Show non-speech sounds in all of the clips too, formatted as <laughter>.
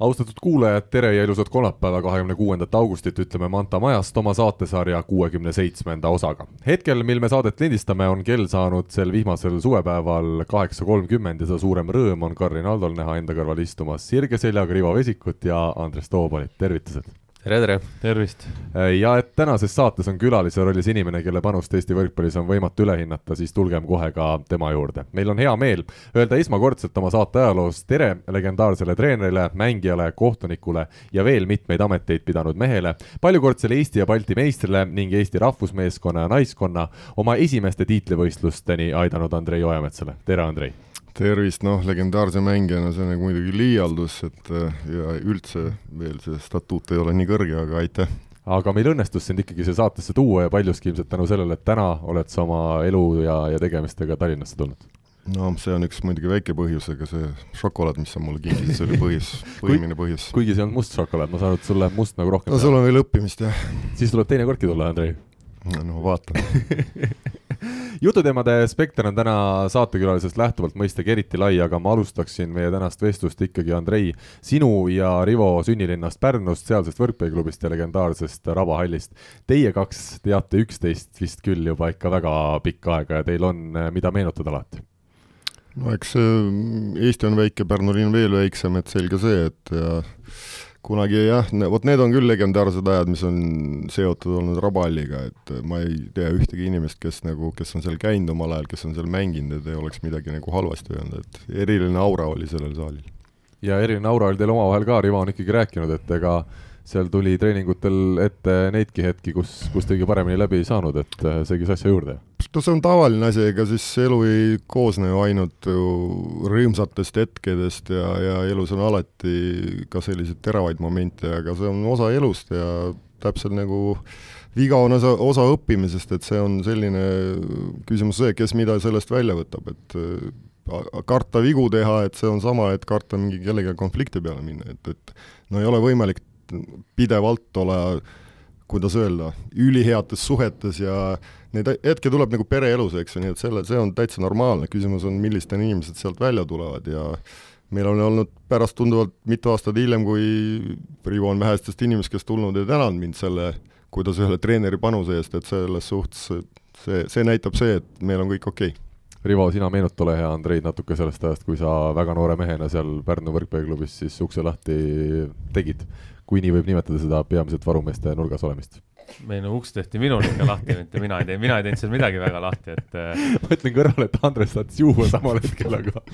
austatud kuulajad, tere ja ilusat kolmapäeva, kahekümne kuuendat augustit ütleme Manta majast oma saatesarja kuuekümne seitsmenda osaga. hetkel, mil me saadet lindistame, on kell saanud sel vihmasel suvepäeval kaheksa kolmkümmend ja seda suurem rõõm on Karin Aldol näha enda kõrval istumas sirge seljaga Rivo Vesikut ja Andres Toobalit, tervitused! Tere, tere! tervist! Äh, ja et tänases saates on külalise rollis inimene, kelle panust Eesti võrkpallis on võimatu üle hinnata, siis tulgem kohe ka tema juurde. meil on hea meel öelda esmakordselt oma saate ajaloos tere legendaarsele treenerile, mängijale, kohtunikule ja veel mitmeid ameteid pidanud mehele, paljukordsele Eesti ja Balti meistrile ning Eesti rahvusmeeskonna ja naiskonna oma esimeste tiitlivõistlusteni aidanud Andrei Ojametsale, tere Andrei! Tervist, noh, legendaarse mängijana see on nagu muidugi liialdus, et äh, ja üldse veel see statuut ei ole nii kõrge, aga aitäh! aga meil õnnestus sind ikkagi siia saatesse tuua ja paljuski ilmselt tänu sellele, et täna oled sa oma elu ja, ja tegemistega Tallinnasse tulnud no see on üks muidugi väike põhjus, aga see šokolaad, mis sa mulle kinkisid, see oli põhjus, <laughs> põhiline põhjus. kuigi see on must šokolaad, ma saan aru, et sulle must nagu rohkem no sul on veel õppimist, jah. siis tuleb teine kordki tulla, Andrei. No vaatame <laughs> jututeemade spekter on täna saatekülalisest lähtuvalt mõistagi eriti lai, aga ma alustaksin meie tänast vestlust ikkagi, Andrei, sinu ja Rivo sünnilinnast Pärnust, sealsest võrkpalliklubist ja legendaarsest Rabahallist. Teie kaks teate üksteist vist küll juba ikka väga pikka aega ja teil on, mida meenutada alati? no eks Eesti on väike, Pärnu linn veel väiksem, et selge see, et ja kunagi jah, vot need on küll legendaarsed ajad, mis on seotud olnud Raballiga, et ma ei tea ühtegi inimest, kes nagu, kes on seal käinud omal ajal, kes on seal mänginud, et ei oleks midagi nagu halvasti öelnud, et eriline aura oli sellel saalil. ja eriline aura oli teil omavahel ka, Rivo on ikkagi rääkinud, et ega seal tuli treeningutel ette neidki hetki, kus, kus te kõige paremini läbi ei saanud, et see käis asja juurde. No see on tavaline asi, ega siis elu ei koosne ju ainult ju rõõmsatest hetkedest ja, ja elus on alati ka selliseid teravaid momente, aga see on osa elust ja täpselt nagu viga on osa, osa õppimisest, et see on selline küsimus see, kes mida sellest välja võtab, et karta vigu teha, et see on sama, et karta mingi kellegagi konflikti peale minna, et, et no ei ole võimalik pidevalt olla, kuidas öelda, üliheates suhetes ja neid hetki tuleb nagu pereelus, eks ju, nii et selle, see on täitsa normaalne, küsimus on, millised inimesed sealt välja tulevad ja meil on olnud pärast tunduvalt mitu aastat hiljem, kui Rivo on vähestest inimest, kes tulnud ja tänanud mind selle, kuidas ühele treeneri panuse eest, et selles suhtes see, see näitab see, et meil on kõik okei okay. Rivo, sina meenuta ole hea, Andreid, natuke sellest ajast, kui sa väga noore mehena seal Pärnu võrkpalliklubis siis ukse lahti tegid, kui nii võib nimetada seda peamiselt varumeeste nurgas olemist või no uks tehti minul ikka lahti, mitte mina ei teinud, mina ei teinud seal midagi väga lahti, et äh, <laughs> ma ütlen kõrvale, et Andres tahtis juua samal hetkel, aga,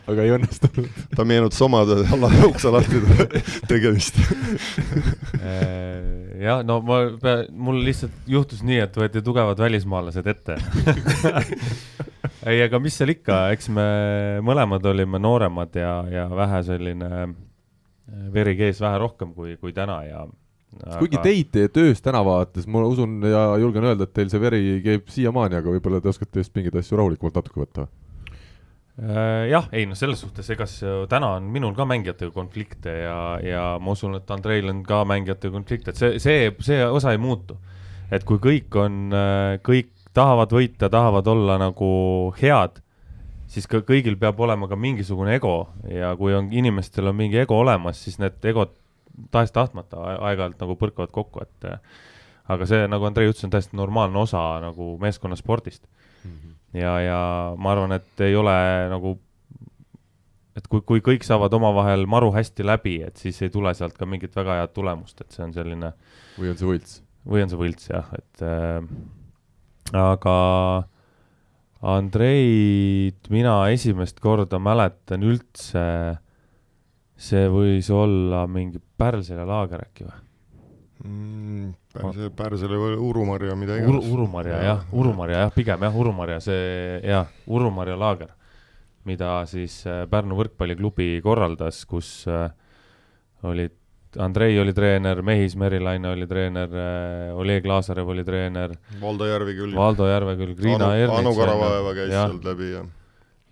aga ei õnnestunud. ta meenutas oma <laughs> ukse lahti tegemist äh, jah, no ma, mul lihtsalt juhtus nii, et võeti tugevad välismaalased ette <laughs> ei, aga mis seal ikka, eks me mõlemad olime nooremad ja, ja vähe selline äh, veri kees vähe rohkem kui, kui täna ja aga... kuigi teid teie töös tänavates, ma usun ja julgen öelda, et teil see veri käib siiamaani, aga võib-olla te oskate just mingeid asju rahulikumalt natuke võtta? Äh, jah, ei noh, selles suhtes, ega täna on minul ka mängijatega konflikte ja, ja ma usun, et Andreil on ka mängijatega konflikte, et see, see, see osa ei muutu. et kui kõik on, äh, kõik tahavad võita, tahavad olla nagu head, siis ka kõigil peab olema ka mingisugune ego ja kui on, inimestel on mingi ego olemas, siis need egod tahes-tahtmata aeg-ajalt nagu põrkavad kokku, et aga see, nagu Andrei ütles, on täiesti normaalne osa nagu meeskonnaspordist mm. -hmm. ja, ja ma arvan, et ei ole nagu, et kui, kui kõik saavad omavahel maru hästi läbi, et siis ei tule sealt ka mingit väga head tulemust, et see on selline. või on see võlts? või on see võlts jah, et äh, aga Andreid mina esimest korda mäletan üldse äh, see võis olla mingi Pärlsele laager äkki või mm,? Pärse, Pärsele või Urumarja, mida iganes Uru,. Urumarja jah, Urumarja jah, pigem jah, Urumarja, see jah, Urumarja laager, mida siis äh, Pärnu võrkpalliklubi korraldas, kus äh, olid Andrei oli treener, Mehis Merilaine oli treener äh,, Oleg Laasarev oli treener. Valdo Järveküll. Valdo Järveküll, Kriina Anu, Ernits. Anu Karavaeva käis ja. sealt läbi ja.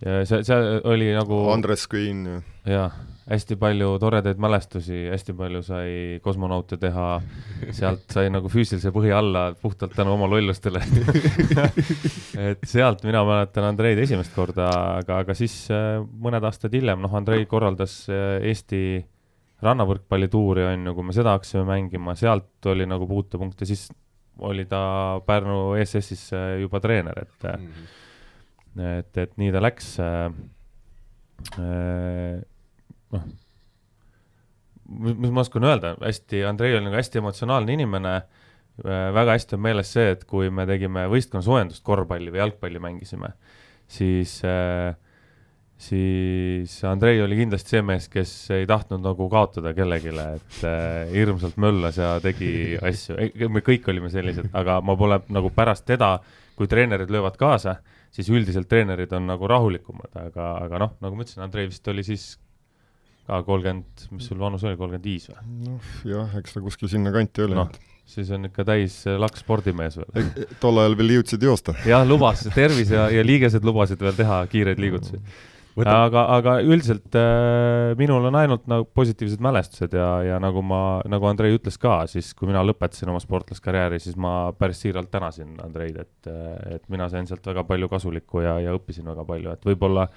ja see, see oli nagu. Andres Queen ja. jah hästi palju toredaid mälestusi, hästi palju sai kosmonaute teha, sealt sai nagu füüsilise põhi alla puhtalt tänu oma lollustele. <laughs> Et sealt mina mäletan Andreid esimest korda, aga, aga siis äh, mõned aastad hiljem, noh, Andrei korraldas äh, Eesti rannavõrkpallituuri, on ju, kui me seda hakkasime mängima, sealt oli nagu puutepunkt ja siis oli ta Pärnu ESS-is äh, juba treener, et mm, -hmm. et, et nii ta läks noh, mis ma oskan öelda, hästi, Andrei oli nagu hästi emotsionaalne inimene, väga hästi on meeles see, et kui me tegime võistkonna soojendust, korvpalli või jalgpalli mängisime, siis äh, siis Andrei oli kindlasti see mees, kes ei tahtnud nagu kaotada kellelegi, et äh, hirmsalt möllas ja tegi <laughs> asju, me kõik olime sellised, aga ma pole nagu pärast teda, kui treenerid löövad kaasa, siis üldiselt treenerid on nagu rahulikumad, aga, aga noh, nagu ma ütlesin, Andrei vist oli siis ka kolmkümmend, mis sul vanus oli, kolmkümmend viis või? noh, jah, eks ta kuskil sinnakanti oli no siis on ikka täis laks spordimees veel. tol ajal veel jõudsid joosta. jah, lubas, tervis ja, ja liigesed lubasid veel teha kiireid liigutusi aga, aga üldiselt äh, minul on ainult nagu positiivsed mälestused ja, ja nagu ma, nagu Andrei ütles ka, siis kui mina lõpetasin oma sportlaskarjääri, siis ma päris siiralt tänasin Andreid, et, et mina sain sealt väga palju kasulikku ja, ja õppisin väga palju, et võib-olla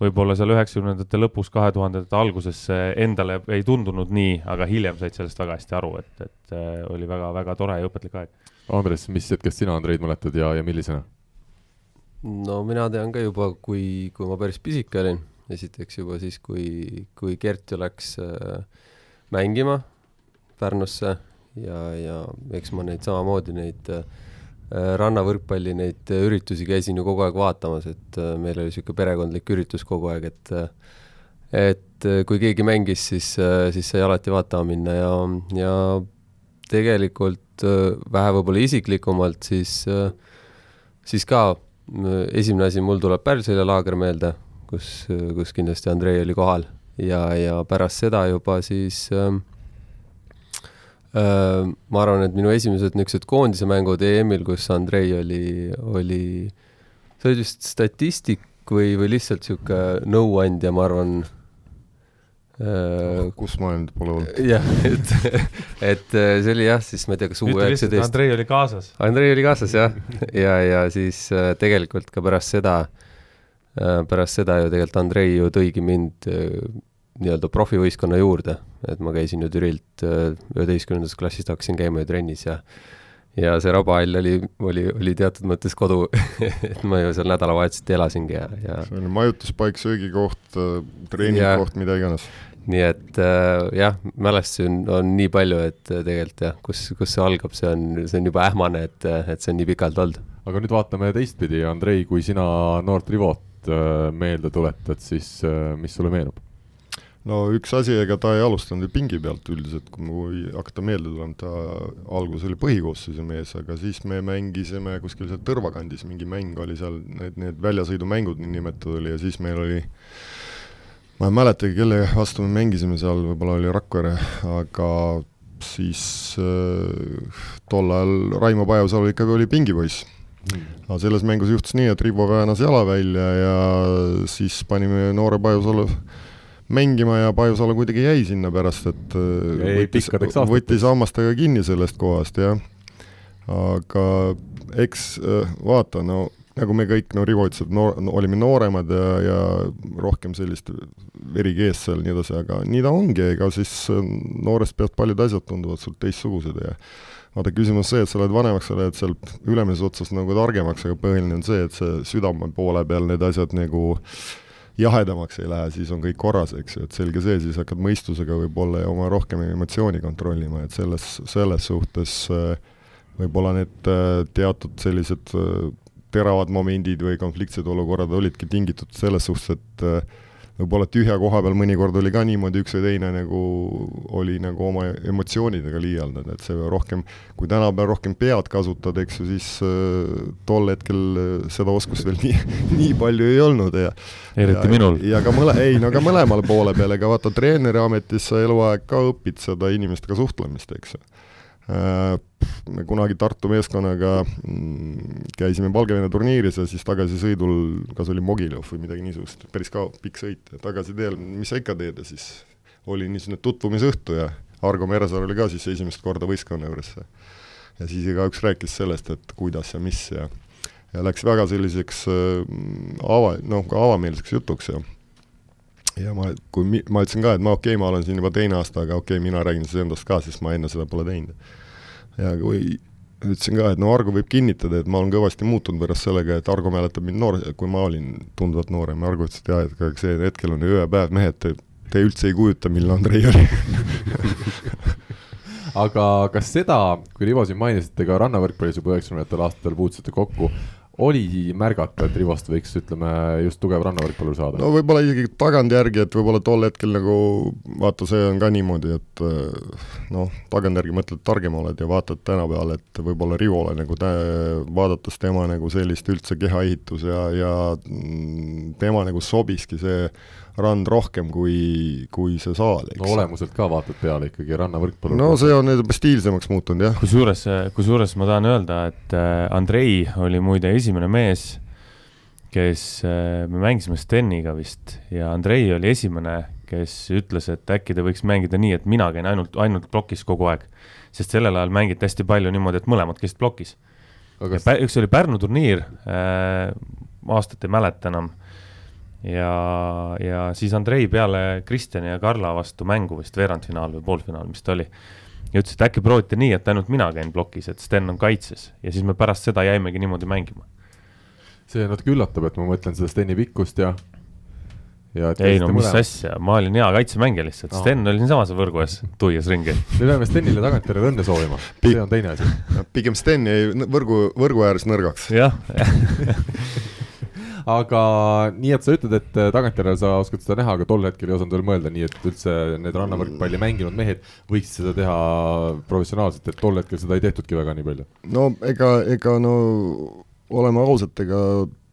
võib-olla seal üheksakümnendate lõpus, kahe tuhandete alguses endale ei tundunud nii, aga hiljem said sellest väga hästi aru, et, et äh, oli väga-väga tore ja õpetlik aeg. Andres, mis hetkest sina Andreid mäletad ja, ja millisena? no mina tean ka juba, kui, kui ma päris pisike olin, esiteks juba siis, kui, kui Gert ju läks äh, mängima Pärnusse ja, ja eks ma neid samamoodi neid äh, rannavõrkpalli neid üritusi käisin ju kogu aeg vaatamas, et äh, meil oli niisugune perekondlik üritus kogu aeg, et äh, et äh, kui keegi mängis, siis äh,, siis sai alati vaatama minna ja, ja tegelikult äh, vähe võib-olla isiklikumalt, siis äh, siis ka esimene asi, mul tuleb Pärlselja laager meelde, kus, kus kindlasti Andrei oli kohal. Ja, ja pärast seda juba siis äh, äh, ma arvan, et minu esimesed niisugused koondise mängud EM-il, kus Andrei oli, oli, see oli vist statistik või, või lihtsalt niisugune nõuandja, ma arvan Äh, kus ma nüüd pole olnud. jah, et, et äh, see oli jah, siis ma ei tea, kas U üheksateist. Andrei oli kaasas. Andrei oli kaasas jah, ja, ja siis äh, tegelikult ka pärast seda, pärast seda ju tegelikult Andrei ju tõigi mind nii-öelda profivõistkonna juurde, et ma käisin ju Türilt üheteistkümnendas klassis hakkasin käima ju trennis ja ja see rabahall oli, oli, oli teatud mõttes kodu <laughs> et ma ju seal nädalavahetuseti elasingi ja, ja see oli majutuspaik, söögikoht, treeningkoht, mida iganes nii et äh, jah, mälestusi on, on nii palju, et äh, tegelikult jah, kus, kus see algab, see on, see on juba ähmane, et, äh, et see on nii pikalt olnud. aga nüüd vaatame teistpidi, Andrei, kui sina noort Rivot äh, meelde tuletad, siis äh, mis sulle meenub? No üks asi, ega ta ei alustanud ju pingi pealt üldiselt, kui mul hakata meelde tulema, ta alguses oli põhikoosseisu mees, aga siis me mängisime kuskil seal Tõrva kandis, mingi mäng oli seal, need, need väljasõidumängud niinimetatud oli ja siis meil oli ma ei mäletagi, kelle vastu me mängisime seal, võib-olla oli Rakvere, aga siis äh, tol ajal Raimo Pajusalu ikkagi oli pingipoiss. Mm.. aga selles mängus juhtus nii, et Rivo väänas jala välja ja siis panime noore Pajusalu mängima ja Pajusalu kuidagi jäi sinna pärast, et äh, jäi võttis, võttis hammastega kinni sellest kohast, jah. aga eks äh, vaata, no nagu me kõik, no Rivo ütles, et noor, no, olime nooremad ja, ja rohkem sellist veri kees seal nii edasi, aga nii ta ongi, ega siis äh, noorest peast paljud asjad tunduvad sul teistsugused ja vaata, küsimus see, et sa oled vanemaks, sa oled seal ülemises otsas nagu targemaks, aga põhiline on see, et see südame poole peal need asjad nagu jahedamaks ei lähe, siis on kõik korras, eks ju, et selge see, siis hakkad mõistusega võib-olla ja oma rohkem emotsiooni kontrollima, et selles, selles suhtes äh, võib-olla need äh, teatud sellised teravad momendid või konfliktsed olukorrad olidki tingitud selles suhtes, et äh, võib-olla tühja koha peal mõnikord oli ka niimoodi üks või teine nagu oli nagu oma emotsioonidega liialdanud, et see rohkem, kui tänapäeval rohkem pead kasutad, eks ju, siis äh, tol hetkel äh, seda oskust veel <laughs> nii, nii palju ei olnud ja eriti ja, minul. ja ka mõle-, ei no ka mõlemale poole peale, ega vaata treeneri ametis sa eluaeg ka õpid seda inimestega suhtlemist, eks ju me kunagi Tartu meeskonnaga mm, käisime Valgevene turniiris ja siis tagasisõidul, kas oli Mogiljev või midagi niisugust, päris kaua, pikk sõit ja tagasiteel, mis sa ikka teed ja siis oli niisugune tutvumisõhtu ja Argo Meresaar oli ka siis esimest korda võistkonna juures. ja siis igaüks rääkis sellest, et kuidas ja mis ja ja läks väga selliseks äh, ava, noh, ka avameelseks jutuks ja ja ma, kui mi-, ma ütlesin ka, et ma okei okay,, ma olen siin juba teine aasta, aga okei okay,, mina räägin siis endast ka, sest ma enne seda pole teinud. Ja kui ütlesin ka, et no Argo võib kinnitada, et ma olen kõvasti muutunud võrreldes sellega, et Argo mäletab mind noor, kui ma olin tunduvalt noorem ja Argo ütles, et jaa, et aga see hetkel on ju ööpäev, mehed, te, te üldse ei kujuta, millal Andrei oli. <laughs> Aga kas seda, kui Rivo siin mainisite, ka rannavõrkpallis juba üheksakümnendatel aastatel puutusite kokku, oli märgata, et Rivost võiks, ütleme, just tugev rannavõrkpallur saada? no võib-olla isegi tagantjärgi, et võib-olla tol hetkel nagu vaata, see on ka niimoodi, et eh, noh, tagantjärgi mõtled, targem oled ja vaatad tänapäeval, et võib-olla Rivole nagu tä-, vaadates tema nagu sellist üldse kehaehitus ja, ja mm, tema nagu sobiski see rand rohkem kui, kui see saal, eks. no olemuselt ka vaatad peale ikkagi rannavõrkpallur. no see on nüüd stiilsemaks muutunud, jah. kusjuures, kusjuures ma tahan öelda, et äh, Andrei oli muide esimene mees, kes, äh, me mängisime Steniga vist ja Andrei oli esimene, kes ütles, et äkki ta võiks mängida nii, et mina käin ainult, ainult plokis kogu aeg. sest sellel ajal mängiti hästi palju niimoodi, et mõlemad käisid plokis. Kas... üks oli Pärnu turniir äh,, aastat ei mäleta enam ja, ja siis Andrei peale Kristjani ja Karla vastu mängu vist veerandfinaal või poolfinaal, mis ta oli. ja ütles, et äkki proovite nii, et ainult mina käin plokis, et Sten on kaitses ja siis me pärast seda jäimegi niimoodi mängima. see natuke üllatab, et ma mõtlen seda Steni pikkust ja ja ei no mis mõlema. asja, ma olin hea kaitsemängija lihtsalt no., Sten oli siinsamas võrgu ees, tuias ringi. me peame Stenile tagantjärele õnne soovima, see on teine asi. pigem Sten jäi võrgu, võrgu ääres nõrgaks. jah <laughs> aga nii, et sa ütled, et äh, tagantjärele sa oskad seda näha, aga tol hetkel ei osanud veel mõelda, nii et üldse need rannavõrkpalli mänginud mehed võiksid seda teha professionaalselt, et tol hetkel seda ei tehtudki väga nii palju. no ega, ega no oleme ausad, ega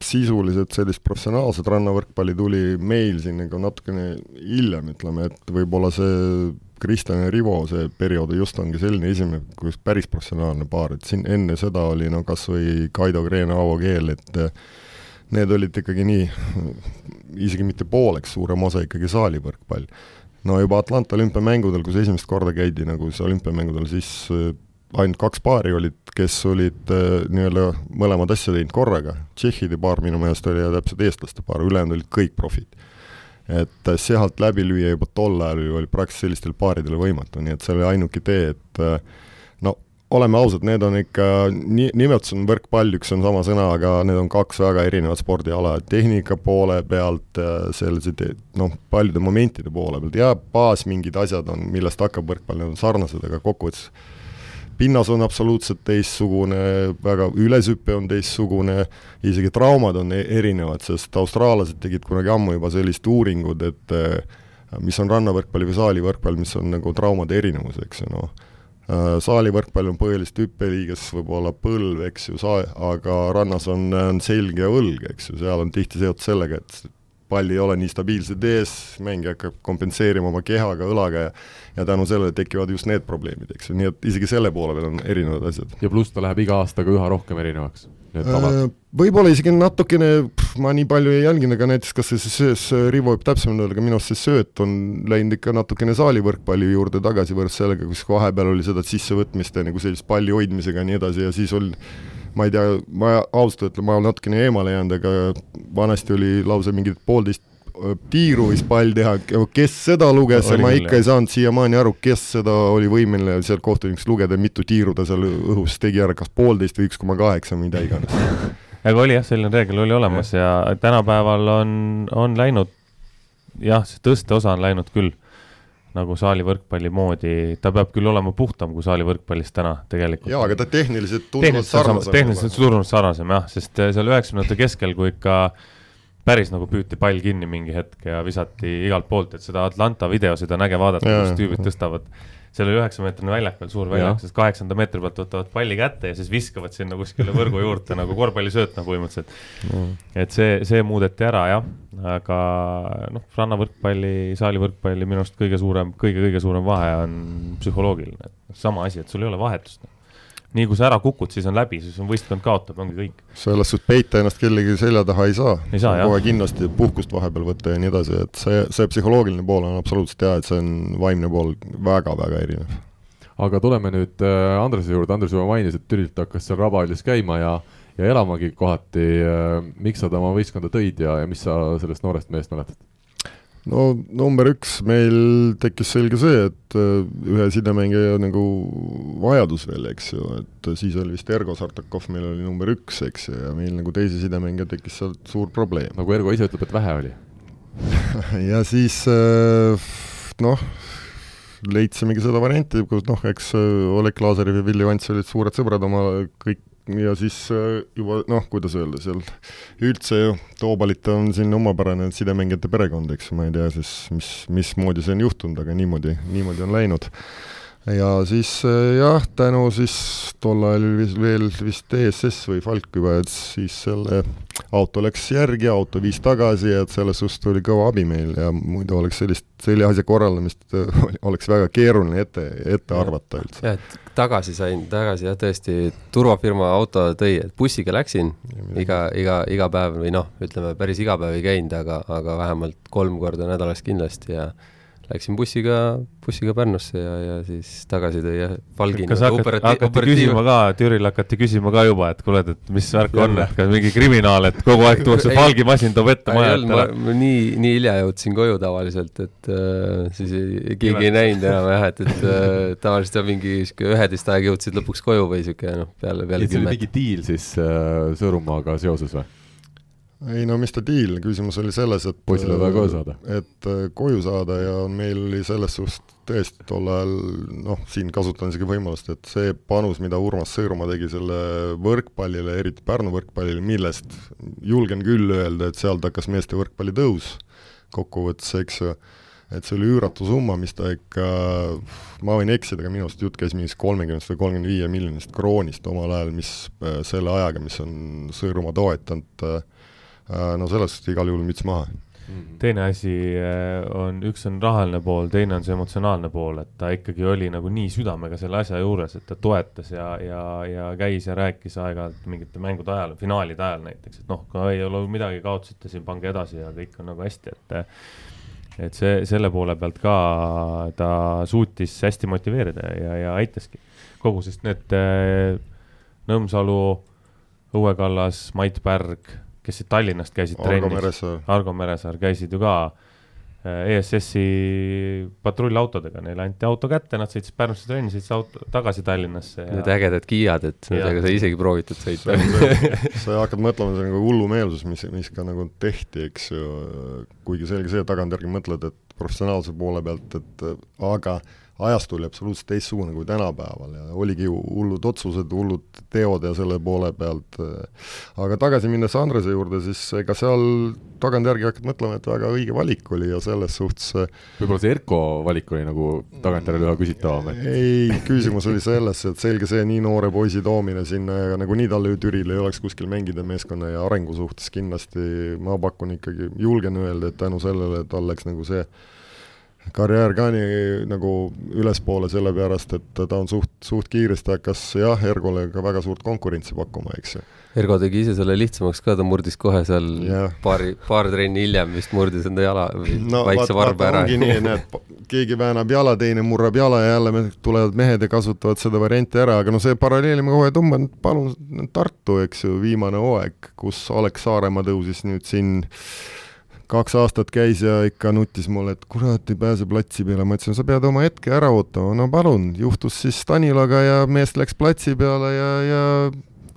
sisuliselt sellist professionaalset rannavõrkpalli tuli meil siin nagu natukene hiljem, ütleme, et võib-olla see Kristjan ja Rivo see periood just ongi selline esimene, kus päris professionaalne paar, et siin enne seda oli no kas või Kaido Kreen, Aavo Keel, et need olid ikkagi nii, isegi mitte pooleks, suurem osa ikkagi saalivõrkpall. no juba Atlanta olümpiamängudel, kus esimest korda käidi nagu siis olümpiamängudel, siis äh, ainult kaks paari olid, kes olid äh, nii-öelda mõlemad asja teinud korraga, tšehhide paar minu meelest oli ja täpselt eestlaste paar, ülejäänud olid kõik profid. et äh, sealt läbi lüüa juba tol ajal oli praktiliselt sellistel paaridel võimatu, nii et see oli ainuke tee, et oleme ausad, need on ikka, nii, nimetus on võrkpall, üks on sama sõna, aga need on kaks väga erinevat spordiala, tehnika poole pealt, sellised noh, paljude momentide poole pealt. Ja baas mingid asjad on, millest hakkab võrkpall, need on sarnased, aga kokkuvõttes pinnas on absoluutselt teistsugune, väga, üleshüpe on teistsugune, isegi traumad on e-, erinevad, sest austraallased tegid kunagi ammu juba sellist uuringut, et mis on rannavõrkpall või saalivõrkpall, mis on nagu traumade erinevus, eks ju, noh. Äh, saalivõrkpall on põhiliselt hüppeliiges, võib-olla põlv, eks ju, saa-, aga rannas on, on selg ja õlg, eks ju, seal on tihti seotud sellega, et pall ei ole nii stabiilselt ees, mängija hakkab kompenseerima oma kehaga, õlaga ja ja tänu sellele tekivad just need probleemid, eks ju, nii et isegi selle poole peal on erinevad asjad. ja pluss ta läheb iga aastaga üha rohkem erinevaks Äh, võib-olla isegi natukene, ma nii palju ei jälginud, aga näiteks kas see siis, Rivo võib täpsemalt öelda, aga minu arust see sööt on läinud ikka natukene saalivõrkpalli juurde tagasi võrreldes sellega, kus vahepeal oli seda sissevõtmist ja nagu sellist palli hoidmisega ja nii edasi ja siis oli ma ei tea, ma ausalt ütlen, ma olen natukene eemale jäänud, aga vanasti oli lausa mingid poolteist tiiru võis pall teha, kes seda luges ma ikka jah. ei saanud siiamaani aru, kes seda oli võimeline seal kohtunikust lugeda, mitu tiiru ta seal õhus tegi ära, kas poolteist või üks koma kaheksa, mida iganes. <laughs> aga oli jah, selline reegel oli olemas ja tänapäeval on, on läinud jah, see tõsteosa on läinud küll nagu saalivõrkpalli moodi, ta peab küll olema puhtam kui saalivõrkpallis täna tegelikult. jaa, aga ta tehniliselt tunduvalt sarnasem. tehniliselt tunduvalt sarnasem jah, sest seal üheksakümnendate keskel, kui ikka päris nagu püüti pall kinni mingi hetk ja visati igalt poolt, et seda Atlanta videosid on äge vaadata, kus tüübid tõstavad. Seal oli üheksameetrine väljak veel, suur väljak, sest kaheksanda meetri pealt võtavad palli kätte ja siis viskavad sinna kuskile võrgu juurde nagu korvpallisöötna põhimõtteliselt. Mm.. et see, see muudeti ära jah, aga noh, rannavõrkpalli, saalivõrkpalli minu arust kõige suurem kõige,, kõige-kõige suurem vahe on psühholoogiline. sama asi, et sul ei ole vahetust nii kui sa ära kukud, siis on läbi, siis on võistkond kaotab, ongi kõik. selles suhtes peita ennast kellegi selja taha ei saa. ei saa, jah. kohe kindlasti puhkust vahepeal võtta ja nii edasi, et see, see psühholoogiline pool on absoluutselt hea, et see on vaimne pool väga-väga erinev. aga tuleme nüüd äh, Andrese juurde, Andres juba mainis, et Türilt hakkas seal Rabahallis käima ja ja elamagi kohati, äh, miks sa ta oma võistkonda tõid ja, ja mis sa sellest noorest mehest mäletad? No number üks, meil tekkis selge see, et äh, ühe sidemängija nagu vajadus veel, eks ju, et siis oli vist Ergo Sartakov, meil oli number üks, eks ju, ja meil nagu teise sidemängija tekkis sealt suur probleem. nagu Ergo ise ütleb, et vähe oli <laughs> ja siis äh, noh, leidsimegi seda varianti, kus noh, eks äh, Oleg Lazarev ja Villi Vants olid suured sõbrad oma kõik ja siis äh, juba noh, kuidas öelda, seal üldse ju Toobalit on siin omapärane sidemängijate perekond, eks ma ei tea siis, mis, mismoodi see on juhtunud, aga niimoodi, niimoodi on läinud ja siis äh, jah, tänu siis tol ajal veel vist ESS või Falk juba, et siis selle auto läks järgi, auto viis tagasi ja et selles suhtes oli kõva abi meil. Ja muidu oleks sellist, selle asja korraldamist äh, oleks väga keeruline ette, ette arvata üldse. jah, et tagasi sain, tagasi jah, tõesti, turvafirma auto tõi, et bussiga läksin iga, iga, iga päev või noh, ütleme päris iga päev ei käinud, aga, aga vähemalt kolm korda nädalas kindlasti ja läksin bussiga, bussiga Pärnusse ja, ja siis tagasi tõi jah, Valgini. kas hakati, hakati küsima ka, Türil hakati küsima ka juba, et kuule, et mis värk on, et kas mingi kriminaal, et kogu aeg tuuakse Falgi masin toob ette maja ette ära? nii, nii hilja jõudsin koju tavaliselt, et äh, siis ei, keegi ei näinud enam jah, et, et äh, tavaliselt on mingi sihuke üheteist aeg jõudsid lõpuks koju või sihuke noh, peale, peale kümmet. mingi diil siis äh, Sõõrumaaga seoses või? Ei no mis ta diil, küsimus oli selles, et poisile vaja koju saada. et äh, koju saada ja meil oli selles suhtes tõesti tol ajal noh, siin kasutan isegi võimalust, et see panus, mida Urmas Sõõrumaa tegi selle võrkpallile, eriti Pärnu võrkpallile, millest julgen küll öelda, et sealt hakkas meeste võrkpalli tõus kokkuvõttes, eks ju, et see oli üüratu summa, mis ta ikka, ma võin eksida, aga minu arust jutt käis mingist kolmekümnest või kolmekümne viie miljonist kroonist omal ajal, mis äh, selle ajaga, mis on Sõõrumaa toetanud äh, Äh, no sellest igal juhul müts maha mhm. teine asi äh, on, üks on rahaline pool, teine on see emotsionaalne pool, et ta ikkagi oli nagu nii südamega selle asja juures, et ta toetas ja, ja, ja käis ja rääkis aeg-ajalt mingite mängude ajal, finaalide ajal näiteks, et noh, kui ei ole midagi, kaotasite siin, pange edasi ja kõik on nagu hästi, et et see, selle poole pealt ka ta suutis hästi motiveerida ja, ja aitaski kogu, sest need äh, Nõmsalu, Õue Kallas, Mait Pärg kes siit Tallinnast käisid Argo trennis, Argo Meresaar käisid ju ka äh, ESS-i patrullautodega, neile anti auto kätte, nad sõitsid Pärnusse trenni, sõitsid auto tagasi Tallinnasse ja.... Need ägedad Kiiad, et nendega sai isegi proovitud sõita. Sa hakkad mõtlema, see on nagu hullumeelsus, mis, mis ka nagu tehti, eks ju, kuigi selge see, tagantjärgi mõtled, et professionaalse poole pealt, et aga ajastu oli absoluutselt teistsugune kui tänapäeval ja oligi hullud otsused, hullud teod ja selle poole pealt, aga tagasi minnes Andrese juurde, siis ega seal tagantjärgi hakkad mõtlema, et väga õige valik oli ja selles suhtes võib-olla see Erko valik oli nagu tagantjärele üha küsitavam, et ei, küsimus oli selles, et selge see, nii noore poisi toomine sinna ja nagunii tal Türil ei oleks kuskil mängida meeskonna ja arengu suhtes kindlasti ma pakun ikkagi, julgen öelda, et tänu sellele tal läks nagu see karjäär ka nii nagu ülespoole, sellepärast et ta on suht, suht kiiresti hakkas jah, Ergole ka väga suurt konkurentsi pakkuma, eks ju. Ergo tegi ise selle lihtsamaks ka, ta murdis kohe seal yeah. paari, paar trenni hiljem vist murdis enda jala või no, väikse varba ära. ongi nii, näed, <laughs> keegi väänab jala, teine murrab jala ja jälle tulevad mehed ja kasutavad seda varianti ära, aga no see paralleeli ma kohe tõmban, palun, Tartu, eks ju, viimane hooaeg, kus Alex Saaremaa tõusis nüüd siin kaks aastat käis ja ikka nutis mulle, et kurat, ei pääse platsi peale, ma ütlesin, sa pead oma hetke ära ootama, no palun, juhtus siis Stanilaga ja mees läks platsi peale ja, ja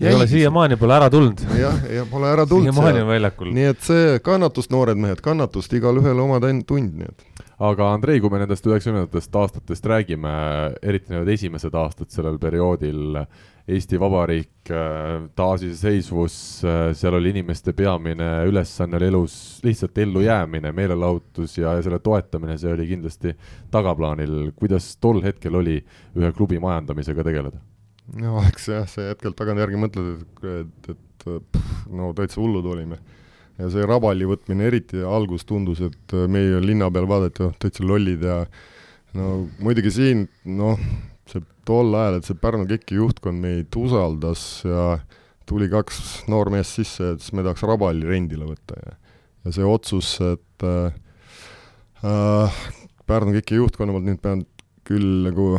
ei ole siiamaani pole ära tulnud. jah, ja pole ära tulnud. siiamaani on väljakul. nii et see kannatust, noored mehed, kannatust, igalühel oma tund, nii et. aga Andrei, kui me nendest üheksakümnendatest aastatest räägime, eriti need esimesed aastad sellel perioodil, Eesti Vabariik, taasiseseisvus, seal oli inimeste peamine ülesanne oli elus lihtsalt ellujäämine, meelelahutus ja, ja selle toetamine, see oli kindlasti tagaplaanil. kuidas tol hetkel oli ühe klubi majandamisega tegeleda? no eks jah, see hetkel tagantjärgi mõtled, et, et, et pff, no täitsa hullud olime ja see rabali võtmine eriti algus tundus, et meie linna peal vaadati, oh, täitsa lollid ja no muidugi siin noh, tol ajal, et see Pärnu KEK-i juhtkond meid usaldas ja tuli kaks noormeest sisse, siis me tahaks rabali rendile võtta ja ja see otsus, et äh, äh, Pärnu KEK-i juhtkonna poolt nüüd pean küll nagu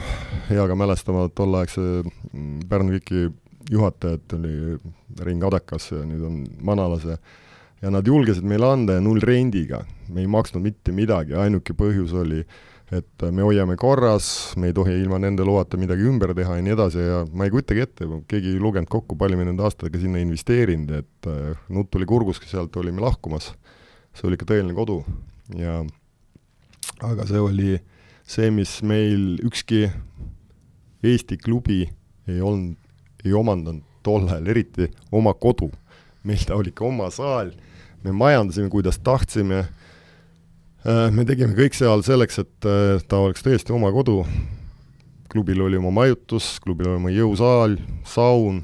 heaga mälestama tolleaegse mm, Pärnu KEK-i juhatajat oli Rein Kadekas ja nüüd on Manalas ja ja nad julgesid meile anda ja null rendiga. me ei maksnud mitte midagi, ainuke põhjus oli, et me hoiame korras, me ei tohi ilma nende loata midagi ümber teha ja nii edasi ja ma ei kujutagi ette, keegi ei lugenud kokku, palju me nende aastatega sinna investeerinud, et äh, nutt tuli kurgus, sealt olime lahkumas. see oli ikka tõeline kodu ja aga see oli see, mis meil ükski Eesti klubi ei olnud, ei omandanud tol ajal, eriti oma kodu. meil ta oli ikka oma saal me majandasime, kuidas tahtsime, äh, me tegime kõik seal selleks, et äh, ta oleks tõesti oma kodu, klubil oli oma majutus, klubil oli oma jõusaal, saun,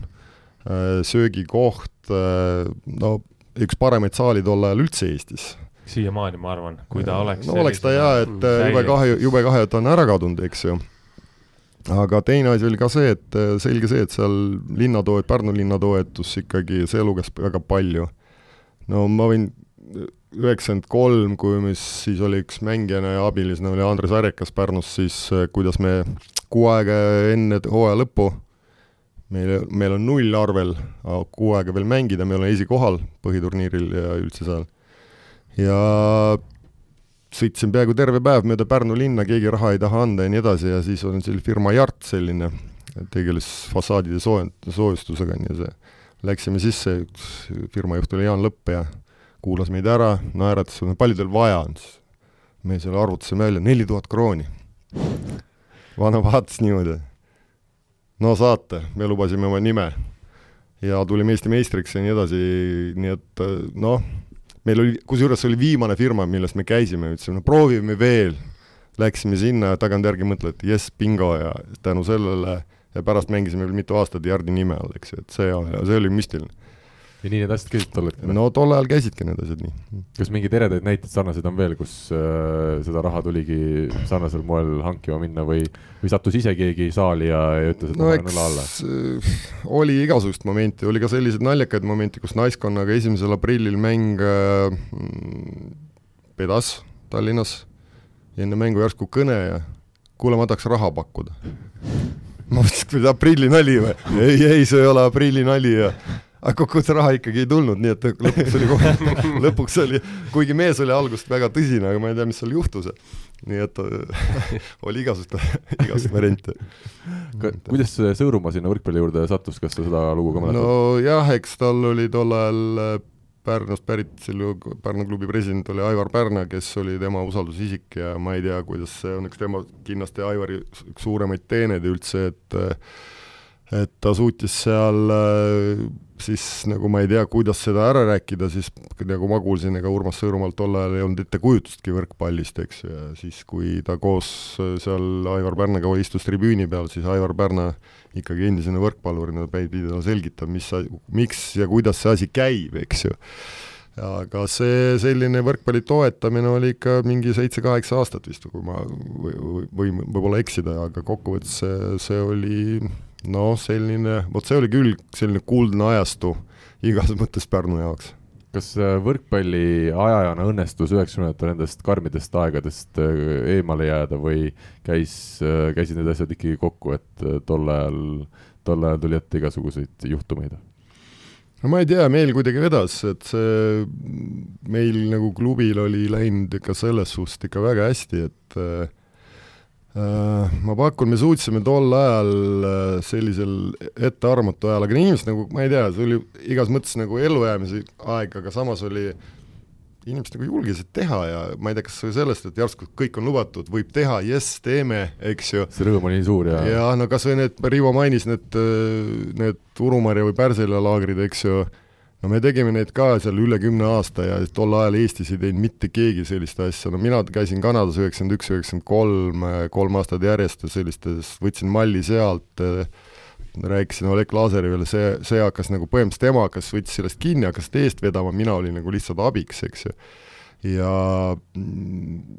äh, söögikoht, no üks paremaid saali tol ajal üldse Eestis. Siiamaani ma arvan, kui ta oleks no oleks ta jaa, et jube kahju, jube kahju, et ta on ära kadunud, eks ju. aga teine asi oli ka see, et selge see, et seal linnatoet-, Pärnu linnatoetus ikkagi, see luges väga palju. No ma võin, üheksakümmend kolm, kui mis siis oli üks mängijana ja abilisena oli Andres Arekas Pärnus, siis äh, kuidas me kuu aega enne hooaja lõppu, meil, meil on null arvel, kuu aega veel mängida, me oleme esikohal põhiturniiril ja üldse seal. ja sõitsin peaaegu terve päev mööda Pärnu linna, keegi raha ei taha anda ja nii edasi ja siis on seal firma Jart selline, tegeles fassaadide soo-, soojustusega, nii see läksime sisse, üks firma juht oli Jaan Lõpp ja kuulas meid ära, naeratas, palju teil vaja on siis? me selle arvutasime välja, neli tuhat krooni. vana vaatas niimoodi. no saate, me lubasime oma nime. ja tulime Eesti meistriks ja nii edasi, nii et noh, meil oli, kusjuures see oli viimane firma, millest me käisime, ütlesime, no proovime veel. Läksime sinna ja tagantjärgi mõtled, jess, bingo ja tänu sellele ja pärast mängisime veel mitu aastat Jardi nime all, eks ju, et see, see oli müstiline. Ja nii need asjad käisid tol hetkel? no tol ajal käisidki need asjad nii. kas mingeid eredaid näiteid sarnaseid on veel, kus äh, seda raha tuligi sarnasel moel hankima minna või, või sattus ise keegi saali ja, ja ütles, et no, ma panen õla alla? Äh, oli igasugust momenti, oli ka selliseid naljakaid momente, kus naiskonnaga esimesel aprillil mäng äh, pedas Tallinnas, enne mängu järsku kõne ja kuule, ma tahaks raha pakkuda <laughs> ma mõtlesin, et aprillinali või? ei, ei, see ei ole aprillinali ja aga kokkuvõttes raha ikkagi ei tulnud, nii et lõpuks oli kohe, <laughs> lõpuks oli, kuigi mees oli algusest väga tõsine, aga ma ei tea, mis seal juhtus. nii et <laughs> oli igasugust, <laughs> igasugust variante. kuidas Sõõrumaa sinna võrkpalli juurde sattus, kas sa seda lugu ka mäletad? nojah, eks tal oli tol ajal Pärnust pärit, selle Pärnu klubi president oli Aivar Pärna, kes oli tema usaldusisik ja ma ei tea, kuidas see on üks tema kindlasti Aivari suuremaid teeneid üldse, et et ta suutis seal siis nagu ma ei tea, kuidas seda ära rääkida, siis nagu ma kuulsin, ega Urmas Sõõrumaalt tol ajal ei olnud ettekujutustki võrkpallist, eks ju, ja siis, kui ta koos seal Aivar Pärnaga istus tribüüni peal, siis Aivar Pärna ikkagi endisena võrkpallurina pidi talle selgitama, mis, miks ja kuidas see asi käib, eks ju. aga see selline võrkpalli toetamine oli ikka mingi seitse-kaheksa aastat vist, kui ma või, või võib-olla eksida, aga kokkuvõttes see, see oli noh, selline, vot see oli küll selline kuldne ajastu igas <laughs> mõttes Pärnu jaoks. kas äh, võrkpalli ajajana õnnestus üheksakümnendatel nendest karmidest aegadest äh, eemale jääda või käis, äh, käisid need asjad ikkagi kokku, et tol ajal, tol ajal tuli ette igasuguseid juhtumeid? no ma ei tea, meil kuidagi vedas, et see, meil nagu klubil oli läinud ikka selles suhtes ikka väga hästi, et ma pakun, me suutsime tol ajal äh, sellisel ettearvamatu ajal, aga inimesed nagu, ma ei tea, see oli igas mõttes nagu ellujäämise aeg, aga samas oli inimesed nagu julgesid teha ja ma ei tea, kas sellest, et järsku kõik on lubatud, võib teha, jess, teeme, eks ju. see rõõm oli nii suur ja ja no kas või need, Rivo mainis need, need Urumarja või Pärselja laagrid, eks ju, no me tegime neid ka seal üle kümne aasta ja tol ajal Eestis ei teinud mitte keegi sellist asja, no mina käisin Kanadas üheksakümmend üks, üheksakümmend kolm, kolm aastat järjest ja sellistes, võtsin malli sealt, rääkisin Oleg Lazarevile, see, see hakkas nagu põhimõtteliselt tema hakkas, võttis sellest kinni, hakkas eest vedama, mina olin nagu lihtsalt abiks, eks ju ja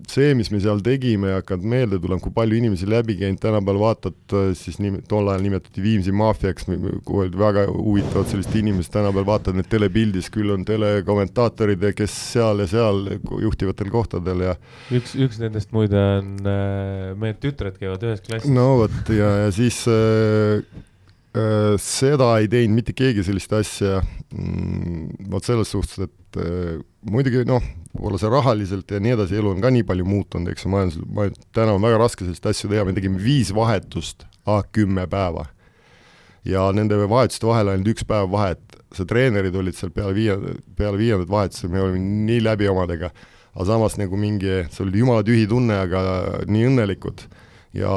see, mis me seal tegime, hakanud meelde tulema, kui palju inimesi läbi käinud, tänapäeval vaatad, siis nim-, tol ajal nimetati Viimsi maffiaks, väga huvitavad sellised inimesed, tänapäeval vaatad neid telepildis, küll on telekommentaatorid, kes seal ja seal juhtivatel kohtadel ja üks, üks nendest muide on äh,, meie tütred käivad ühes klassis. no vot, ja, ja siis äh, äh, seda ei teinud mitte keegi sellist asja. Mm,, vot selles suhtes, et äh, muidugi noh, võib-olla see rahaliselt ja nii edasi, elu on ka nii palju muutunud, eks ju, majandus, ma, täna on väga raske sellist asju teha, me tegime viis vahetust A kümme päeva. ja nende vahetuste vahel ainult üks päev vahet, see treenerid olid seal peale viie, peale viiendat vahetust, me olime nii läbi omadega, aga samas nagu mingi, see oli jumala tühi tunne, aga nii õnnelikud ja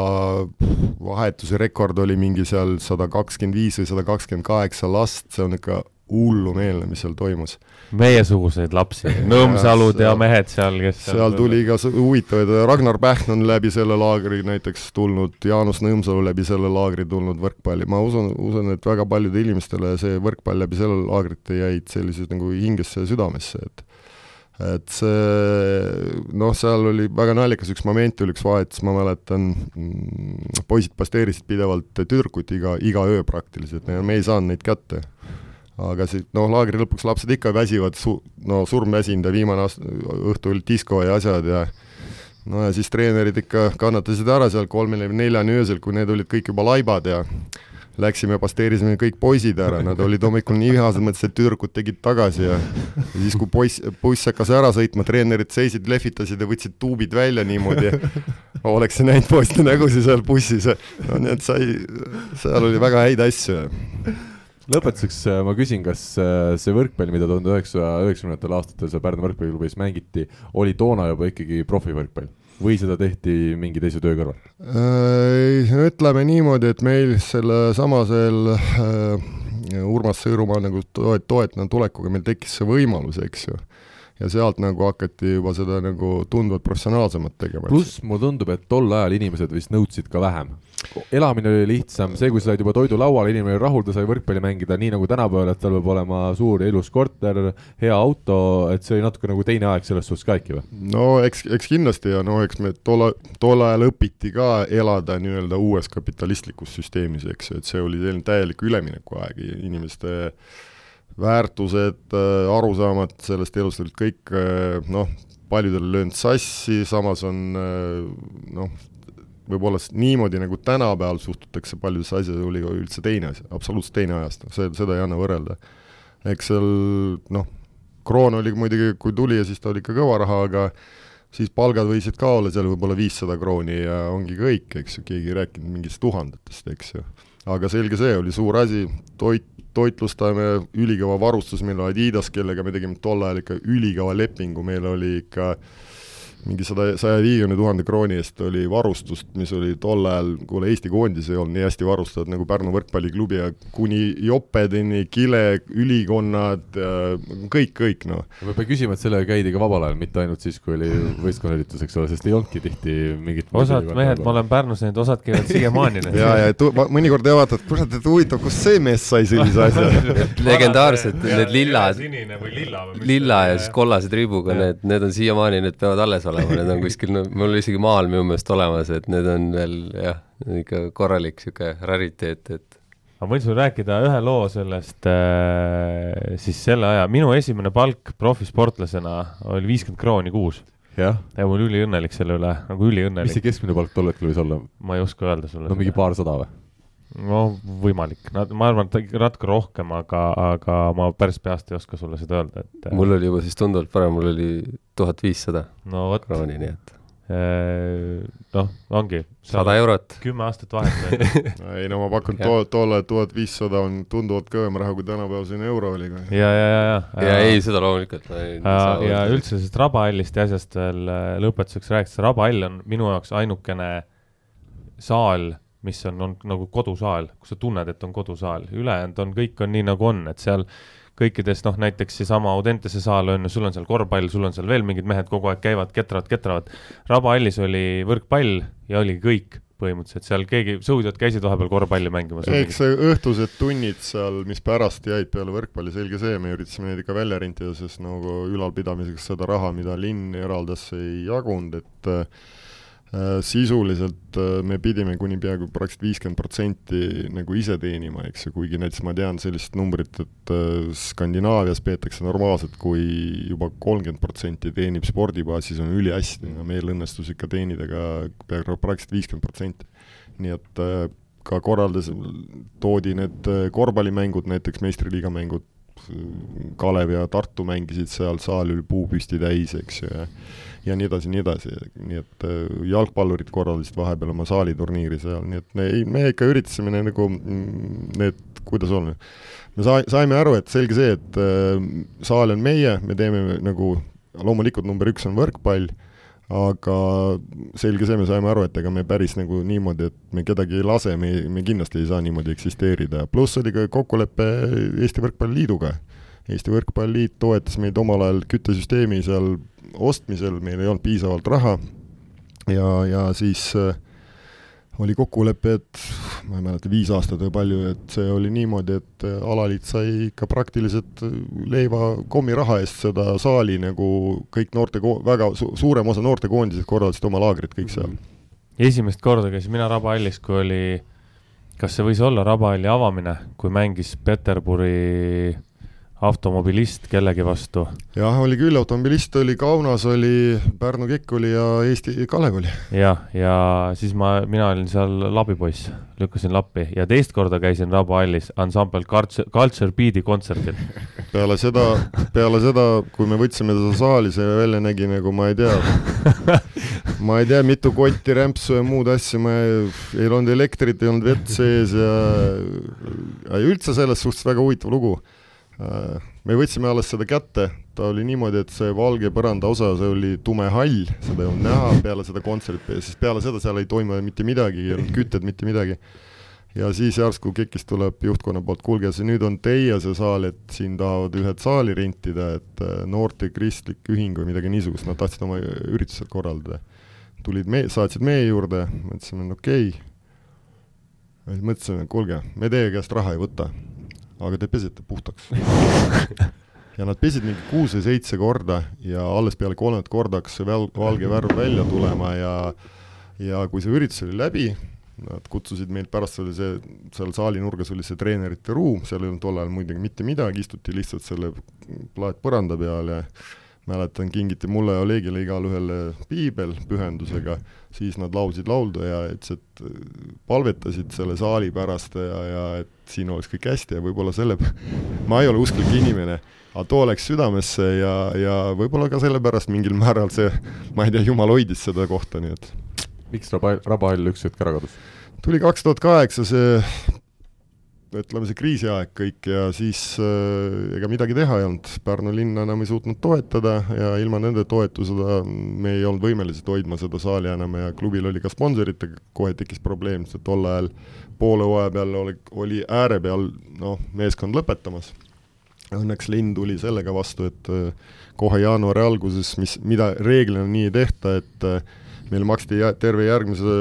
vahetuse rekord oli mingi seal sada kakskümmend viis või sada kakskümmend kaheksa last, see on ikka hullumeelne, mis seal toimus. meiesuguseid lapsi, <laughs> Nõmsalud ja, ja mehed seal, kes seal, seal tuli ka huvitavaid, Ragnar Pähn on läbi selle laagri näiteks tulnud, Jaanus Nõmsalu läbi selle laagri tulnud võrkpalli, ma usun, usun, et väga paljudele inimestele see võrkpall läbi selle laagrite jäid sellised nagu hingesse ja südamesse, et et see noh, seal oli väga naljakas üks moment, oli üks vahetus, ma mäletan, mm, poisid pasteerisid pidevalt tüdrukuid iga, iga öö praktiliselt, me ei saanud neid kätte. Aga siis noh, laagri lõpuks lapsed ikka väsivad su-, no surm väsinud ja viimane aasta, õhtu oli disko ja asjad ja no ja siis treenerid ikka kannatasid ära seal kolmeni või neljani öösel, kui need olid kõik juba laibad ja läksime, pasteerisime kõik poisid ära, nad olid hommikul nii vihased, mõtlesid, et tüdrukud tegid tagasi ja, siis, kui poiss, buss hakkas ära sõitma, treenerid seisid, lehvitasid ja võtsid tuubid välja niimoodi, oleks näinud poiste nägusid seal bussis, no nii et sai, seal oli väga häid asju. Lõpetuseks äh, ma küsin, kas äh, see võrkpall, mida tuhande üheksasaja üheksakümnendatel aastatel seal Pärnu võrkpalliklubis mängiti, oli toona juba ikkagi profivõrkpall või seda tehti mingi teise töö kõrval? Äh, ütleme niimoodi, et meil selle samasel Urmas Sõõrumaa nagu toet-, toetanud tulekuga meil tekkis see võimalus, eks ju ja sealt nagu hakati juba seda nagu tunduvalt professionaalsemat tegema. pluss mulle tundub, et tol ajal inimesed vist nõudsid ka vähem. elamine oli lihtsam, see, kui sa said juba toidu lauale, inimene oli rahul, ta sai võrkpalli mängida, nii nagu tänapäeval, et tal peab olema suur ja ilus korter, hea auto, et see oli natuke nagu teine aeg selles suhtes ka äkki või? no eks, eks kindlasti ja no eks me tol, tol ajal õpiti ka elada nii-öelda uues kapitalistlikus süsteemis, eks ju, et see oli täielik üleminekuaeg, inimeste äh, väärtused, äh, arusaamad sellest elust olid kõik äh, noh, paljudel löönud sassi, samas on äh, noh, võib-olla niimoodi, nagu tänapäeval suhtutakse paljudesse asjadesse, oli üldse teine asi, absoluutselt teine ajastu, see, seda ei anna võrrelda. eks seal noh, kroon oli muidugi, kui tuli ja siis ta oli ikka kõva raha, aga siis palgad võisid ka olla seal võib-olla viissada krooni ja ongi kõik, eks ju, keegi ei rääkinud mingitest tuhandetest, eks ju. aga selge see, oli suur asi, toit, toitlustame, ülikõva varustus, meil oli Adidas, kellega me tegime tol ajal ikka ülikõva lepingu, meil oli ikka äh, mingi sada, saja viiekümne tuhande krooni eest oli varustust, mis oli tol ajal, kuule, Eesti koondis ei olnud nii hästi varustatud nagu Pärnu võrkpalliklubi ja kuni jopedeni, kile, ülikonnad, kõik, kõik noh. ma pean küsima, et sellega käidi ka vabal ajal, mitte ainult siis, kui oli võistkonnaüritus, eks ole, sest ei olnudki tihti mingit osad mehed, ma olen Pärnus näinud, osad käivad siiamaani ja, ja tu-, mõnikord jah, vaatad, kurat, et huvitav, kust see mees sai sellise asja? <laughs> Legendaarsed, need lillad, lilla ja siis kollased ribuga, need, need on siiamaani, need peavad alles olema olema, need on kuskil, no mul isegi maal minu meelest olemas, et need on veel jah, ikka korralik niisugune rariteet, et ma võin sulle rääkida ühe loo sellest äh, siis selle aja, minu esimene palk profisportlasena oli viiskümmend krooni kuus. ja, ja ma olin üliõnnelik selle üle, nagu üliõnnelik. mis see keskmine palk tol hetkel võis olla? ma ei oska öelda sulle. no mingi paarsada või? No võimalik, nad, ma arvan, et natuke rohkem, aga, aga ma päris peast ei oska sulle seda öelda, et. mul oli juba siis tunduvalt parem, mul oli tuhat viissada no, krooni, nii et. noh, ongi. sada eurot. kümme aastat vahet. <laughs> ei no ma pakun, too, tolle tuhat viissada on tunduvalt kõvem raha kui tänapäeval selline euro oli. ja, ja, ja, ja. ja ei, seda loomulikult ja, ja. üldse sellest rabahallist ja asjast veel äh, lõpetuseks rääkides, rabahall on minu jaoks ainukene saal, mis on, on nagu kodusaal, kus sa tunned, et on kodusaal, ülejäänud on, kõik on nii, nagu on, et seal kõikides noh, näiteks seesama Audentese saal on ju, sul on seal korvpall, sul on seal veel mingid mehed kogu aeg käivad, ketravad, ketravad. rabahallis oli võrkpall ja oligi kõik põhimõtteliselt, seal keegi, sõudjad käisid vahepeal korvpalli mängimas. eks see õhtused tunnid seal, mis pärast jäid peale võrkpalli, selge see, me üritasime neid ikka välja rentida, sest nagu ülalpidamiseks seda raha, mida linn eraldas, ei jagunud, et äh, sisuliselt äh, me pidime kuni peaaegu praktiliselt viiskümmend protsenti nagu ise teenima, eks ju, kuigi näiteks ma tean sellist numbrit, et äh, Skandinaavias peetakse normaalselt, kui juba kolmkümmend protsenti teenib spordibaasis, on ülihästi ja meil õnnestus ikka teenida ka peaaegu praktiliselt viiskümmend protsenti. nii et äh, ka korraldas, toodi need äh, korvpallimängud, näiteks meistriliiga mängud, Kalev ja Tartu mängisid seal, saal oli puupüsti täis, eks ju, ja ja nii edasi, nii edasi, nii et äh, jalgpallurid korraldasid vahepeal oma saaliturniiri seal, nii et me, me ikka üritasime ne- nagu mm, need, kuidas on, me sai-, saime aru, et selge see, et äh, saal on meie, me teeme nagu, loomulikult number üks on võrkpall, aga selge see, me saime aru, et ega me päris nagu niimoodi, et me kedagi ei lase, me, me kindlasti ei saa niimoodi eksisteerida, pluss oli ka kokkulepe Eesti Võrkpalliliiduga. Eesti Võrkpalliliit toetas meid omal ajal küttesüsteemi seal ostmisel, meil ei olnud piisavalt raha ja, ja siis äh, oli kokkulepe, et ma ei mäleta, viis aastat või palju, et see oli niimoodi, et äh, alaliit sai ikka praktiliselt äh, leiva kommiraha eest seda saali nagu kõik noorte, väga su suurem osa noortekoondised korraldasid oma laagrit kõik seal. esimest korda käisin mina Rabahallis, kui oli, kas see võis olla Rabahalli avamine, kui mängis Peterburi automobilist kellegi vastu jah, oli küll, automobilist oli Kaunas, oli Pärnu Kekk oli ja Eesti Kalev oli. jah, ja siis ma, mina olin seal labipoiss, lükkasin lappi ja teist korda käisin Rabahallis ansambel Culture, Culture Beat'i kontserdil. <laughs> peale seda, peale seda, kui me võtsime seda saali, see välja nägi nagu ma ei tea, <laughs> ma ei tea, mitu kotti rämpsu ja muud asja, ma ei, ei olnud elektrit, ei olnud vett sees ja, ja üldse selles suhtes väga huvitav lugu. Me võtsime alles seda kätte, ta oli niimoodi, et see valge põranda osa, see oli tume hall, seda ei olnud näha peale seda kontserti, siis peale seda seal ei toimu mitte midagi, ei olnud kütet, mitte midagi ja siis järsku KIK-ist tuleb juhtkonna poolt, kuulge, see nüüd on teie see saal, et siin tahavad ühed saali rentida, et äh, noorte kristlik ühing või midagi niisugust, nad tahtsid oma üritused korraldada. tulid me, saatsid meie juurde, mõtlesime, no okei okay.. mõtlesime, kuulge, me teie käest raha ei võta, aga te pesete puhtaks. <laughs> ja nad pesid mingi kuus või seitse korda ja alles peale kolmandat korda hakkas see väl-, valge värv välja tulema ja ja kui see üritus oli läbi, Nad kutsusid meid pärast, oli see, seal saali nurgas oli see treenerite ruum, seal ei olnud tol ajal muidugi mitte midagi, istuti lihtsalt selle plaatpõranda peal ja mäletan, kingiti mulle ja Olegile igalühele piibel pühendusega, siis nad laulsid lauldu ja ütlesid, et palvetasid selle saali pärast ja, ja et siin oleks kõik hästi ja võib-olla selle, <laughs> ma ei ole usklik inimene, aga too läks südamesse ja, ja võib-olla ka sellepärast mingil määral see, ma ei tea, jumal hoidis seda kohta, nii et miks Raba, Rabahall üks hetk ära kadus? tuli kaks tuhat kaheksa see ütleme, see kriisiaeg kõik ja siis äh, ega midagi teha ei olnud, Pärnu linn enam ei suutnud toetada ja ilma nende toetuseta me ei olnud võimelised hoidma seda saali enam ja klubil oli ka sponsoritega kohe tekkis probleem, sest tol ajal poole hooaja peal oli, oli ääre peal noh, meeskond lõpetamas. Õnneks linn tuli sellega vastu, et äh, kohe jaanuari alguses, mis, mida reeglina nii ei tehta, et äh, meil maksti terve järgmise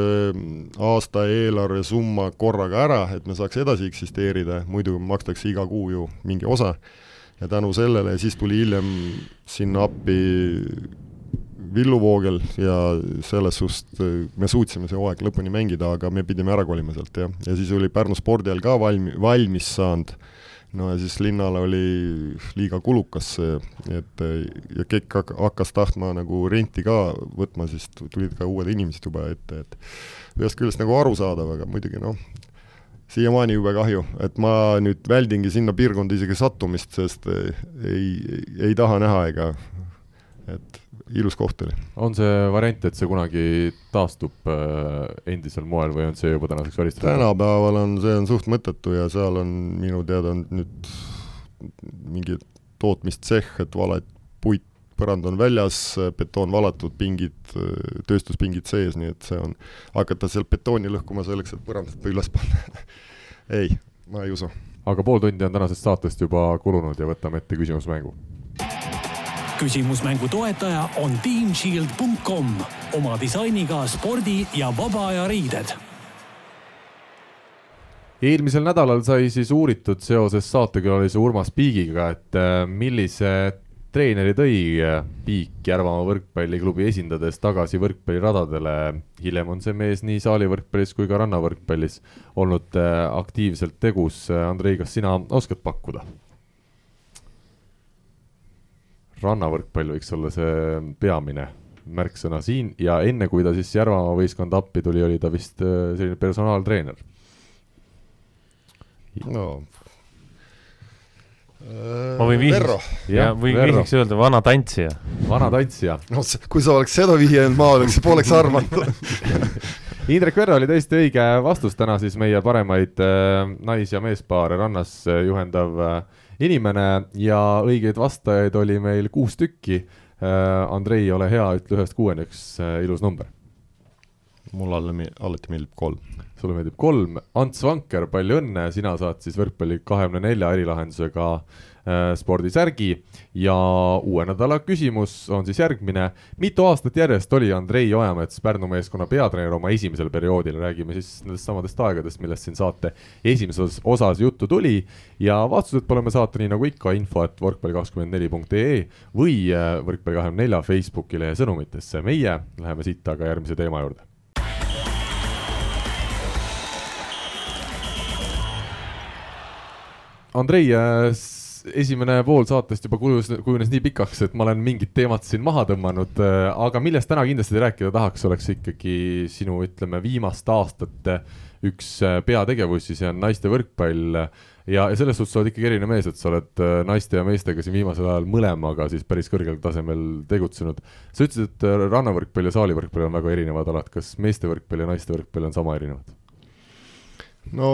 aasta eelarve summa korraga ära, et me saaks edasi eksisteerida, muidu makstakse iga kuu ju mingi osa. ja tänu sellele siis tuli hiljem sinna appi Villu Voogel ja selles suhtes äh, me suutsime see hooaeg lõpuni mängida, aga me pidime ära kolima sealt jah, ja siis oli Pärnu spordihall ka valmi-, valmis saanud no ja siis linnale oli liiga kulukas see, et ja KEK hak- hakkas tahtma nagu renti ka võtma, siis tu- tulid ka uued inimesed juba ette, et ühest küljest nagu arusaadav, aga muidugi noh, siiamaani jube kahju, et ma nüüd väldingi sinna piirkonda isegi sattumist, sest ei, ei, ei taha näha ega et ilus koht oli. on see variant, et see kunagi taastub äh, endisel moel või on see juba tänaseks välistatud? tänapäeval on, see on suht mõttetu ja seal on minu teada on nüüd mingi tootmistsehh, et valed puit, põrand on väljas, betoon valatud, pingid, tööstuspingid sees, nii et see on, hakata sealt betooni lõhkuma selleks, et põrandat üles panna <laughs> ei, ma ei usu. aga pool tundi on tänasest saatest juba kulunud ja võtame ette küsimusmängu küsimusmängu toetaja on teamshield.com oma disainiga spordi ja vaba aja riided. eelmisel nädalal sai siis uuritud seoses saatekülalise Urmas Piigiga, et äh, millise treeneri tõi äh, Piik Järvamaa võrkpalliklubi esindades tagasi võrkpalliradadele. hiljem on see mees nii saalivõrkpallis kui ka rannavõrkpallis olnud äh, aktiivselt tegus. Andrei, kas sina oskad pakkuda? Rannavõrkpall võiks olla see peamine märksõna siin ja enne, kui ta siis Järvamaa võistkonda appi tuli, oli ta vist äh, selline personaaltreener. no ma võin vihjeks, ja võin vihjeks öelda vana tantsija. vana tantsija. no kui sa oleks seda vihjanud, ma oleks, poleks arvanud <laughs> Indrek Verro oli tõesti õige vastus täna siis meie paremaid äh, nais- ja meespaare rannas äh, juhendav äh, inimene ja õigeid vastajaid oli meil kuus tükki. Äh, Andrei, ole hea, ütle ühest kuueni üks äh, ilus number. mulle alati meeldib kolm. sulle meeldib kolm, Ants Vanker, palju õnne, sina saad siis võrkpalli kahekümne nelja erilahendusega Äh, spordisärgi ja uue nädala küsimus on siis järgmine. mitu aastat järjest oli Andrei Ojamets Pärnu meeskonna peatreener oma esimesel perioodil, räägime siis nendest samadest aegadest, millest siin saate esimeses osas juttu tuli ja vastused palume saata nii nagu ikka info et võrkpalli kakskümmend neli punkt ee või äh, võrkpalli kahekümne nelja Facebooki lehe sõnumitesse. meie läheme siit aga järgmise teema juurde. Andrei äh, esimene pool saatest juba kulus, kujunes nii pikaks, et ma olen mingid teemad siin maha tõmmanud, äh, aga millest täna kindlasti rääkida tahaks, oleks ikkagi sinu, ütleme, viimaste aastate üks äh, peategevusi, see on naiste võrkpall. ja, ja selles suhtes sa oled ikkagi eriline mees, et sa oled äh, naiste ja meestega siin viimasel ajal mõlemaga siis päris kõrgel tasemel tegutsenud. sa ütlesid, et rannavõrkpall ja saalivõrkpall on väga erinevad alad, kas meeste võrkpall ja naiste võrkpall on sama erinevad? No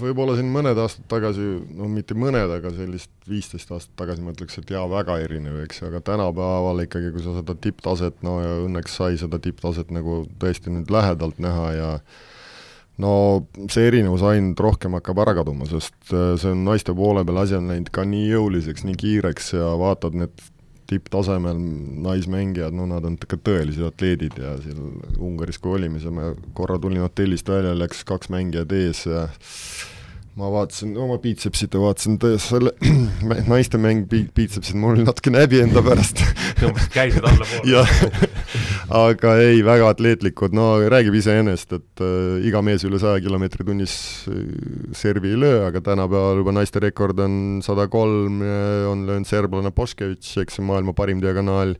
võib-olla siin mõned aastad tagasi, no mitte mõned, aga sellist viisteist aastat tagasi ma ütleks, et jaa, väga erinev, eks ju, aga tänapäeval ikkagi, kui sa seda tipptaset, no ja õnneks sai seda tipptaset nagu tõesti nüüd lähedalt näha ja no see erinevus ainult rohkem hakkab ära kaduma, sest äh, see on naiste poole peal, asi on läinud ka nii jõuliseks, nii kiireks ja vaatad need tipptasemel naismängijad, no nad on ikka tõelised atleedid ja seal Ungaris, kui olime, siis ma korra tulin hotellist välja, läks kaks mängijat ees ja ma vaatasin oma piitsepsit ja vaatasin selle <clears throat> naiste mäng piitsepsit, mul oli natukene häbi enda pärast. Tõmbasid käised allapoole. <laughs> Jah, aga ei, väga atleetlikud, no räägib iseenesest, et äh, iga mees üle saja kilomeetri tunnis äh, servi ei löö, aga tänapäeval juba naiste rekord on sada kolm, on löönud serblane Poškevitš, eks see maailma parim diagonaal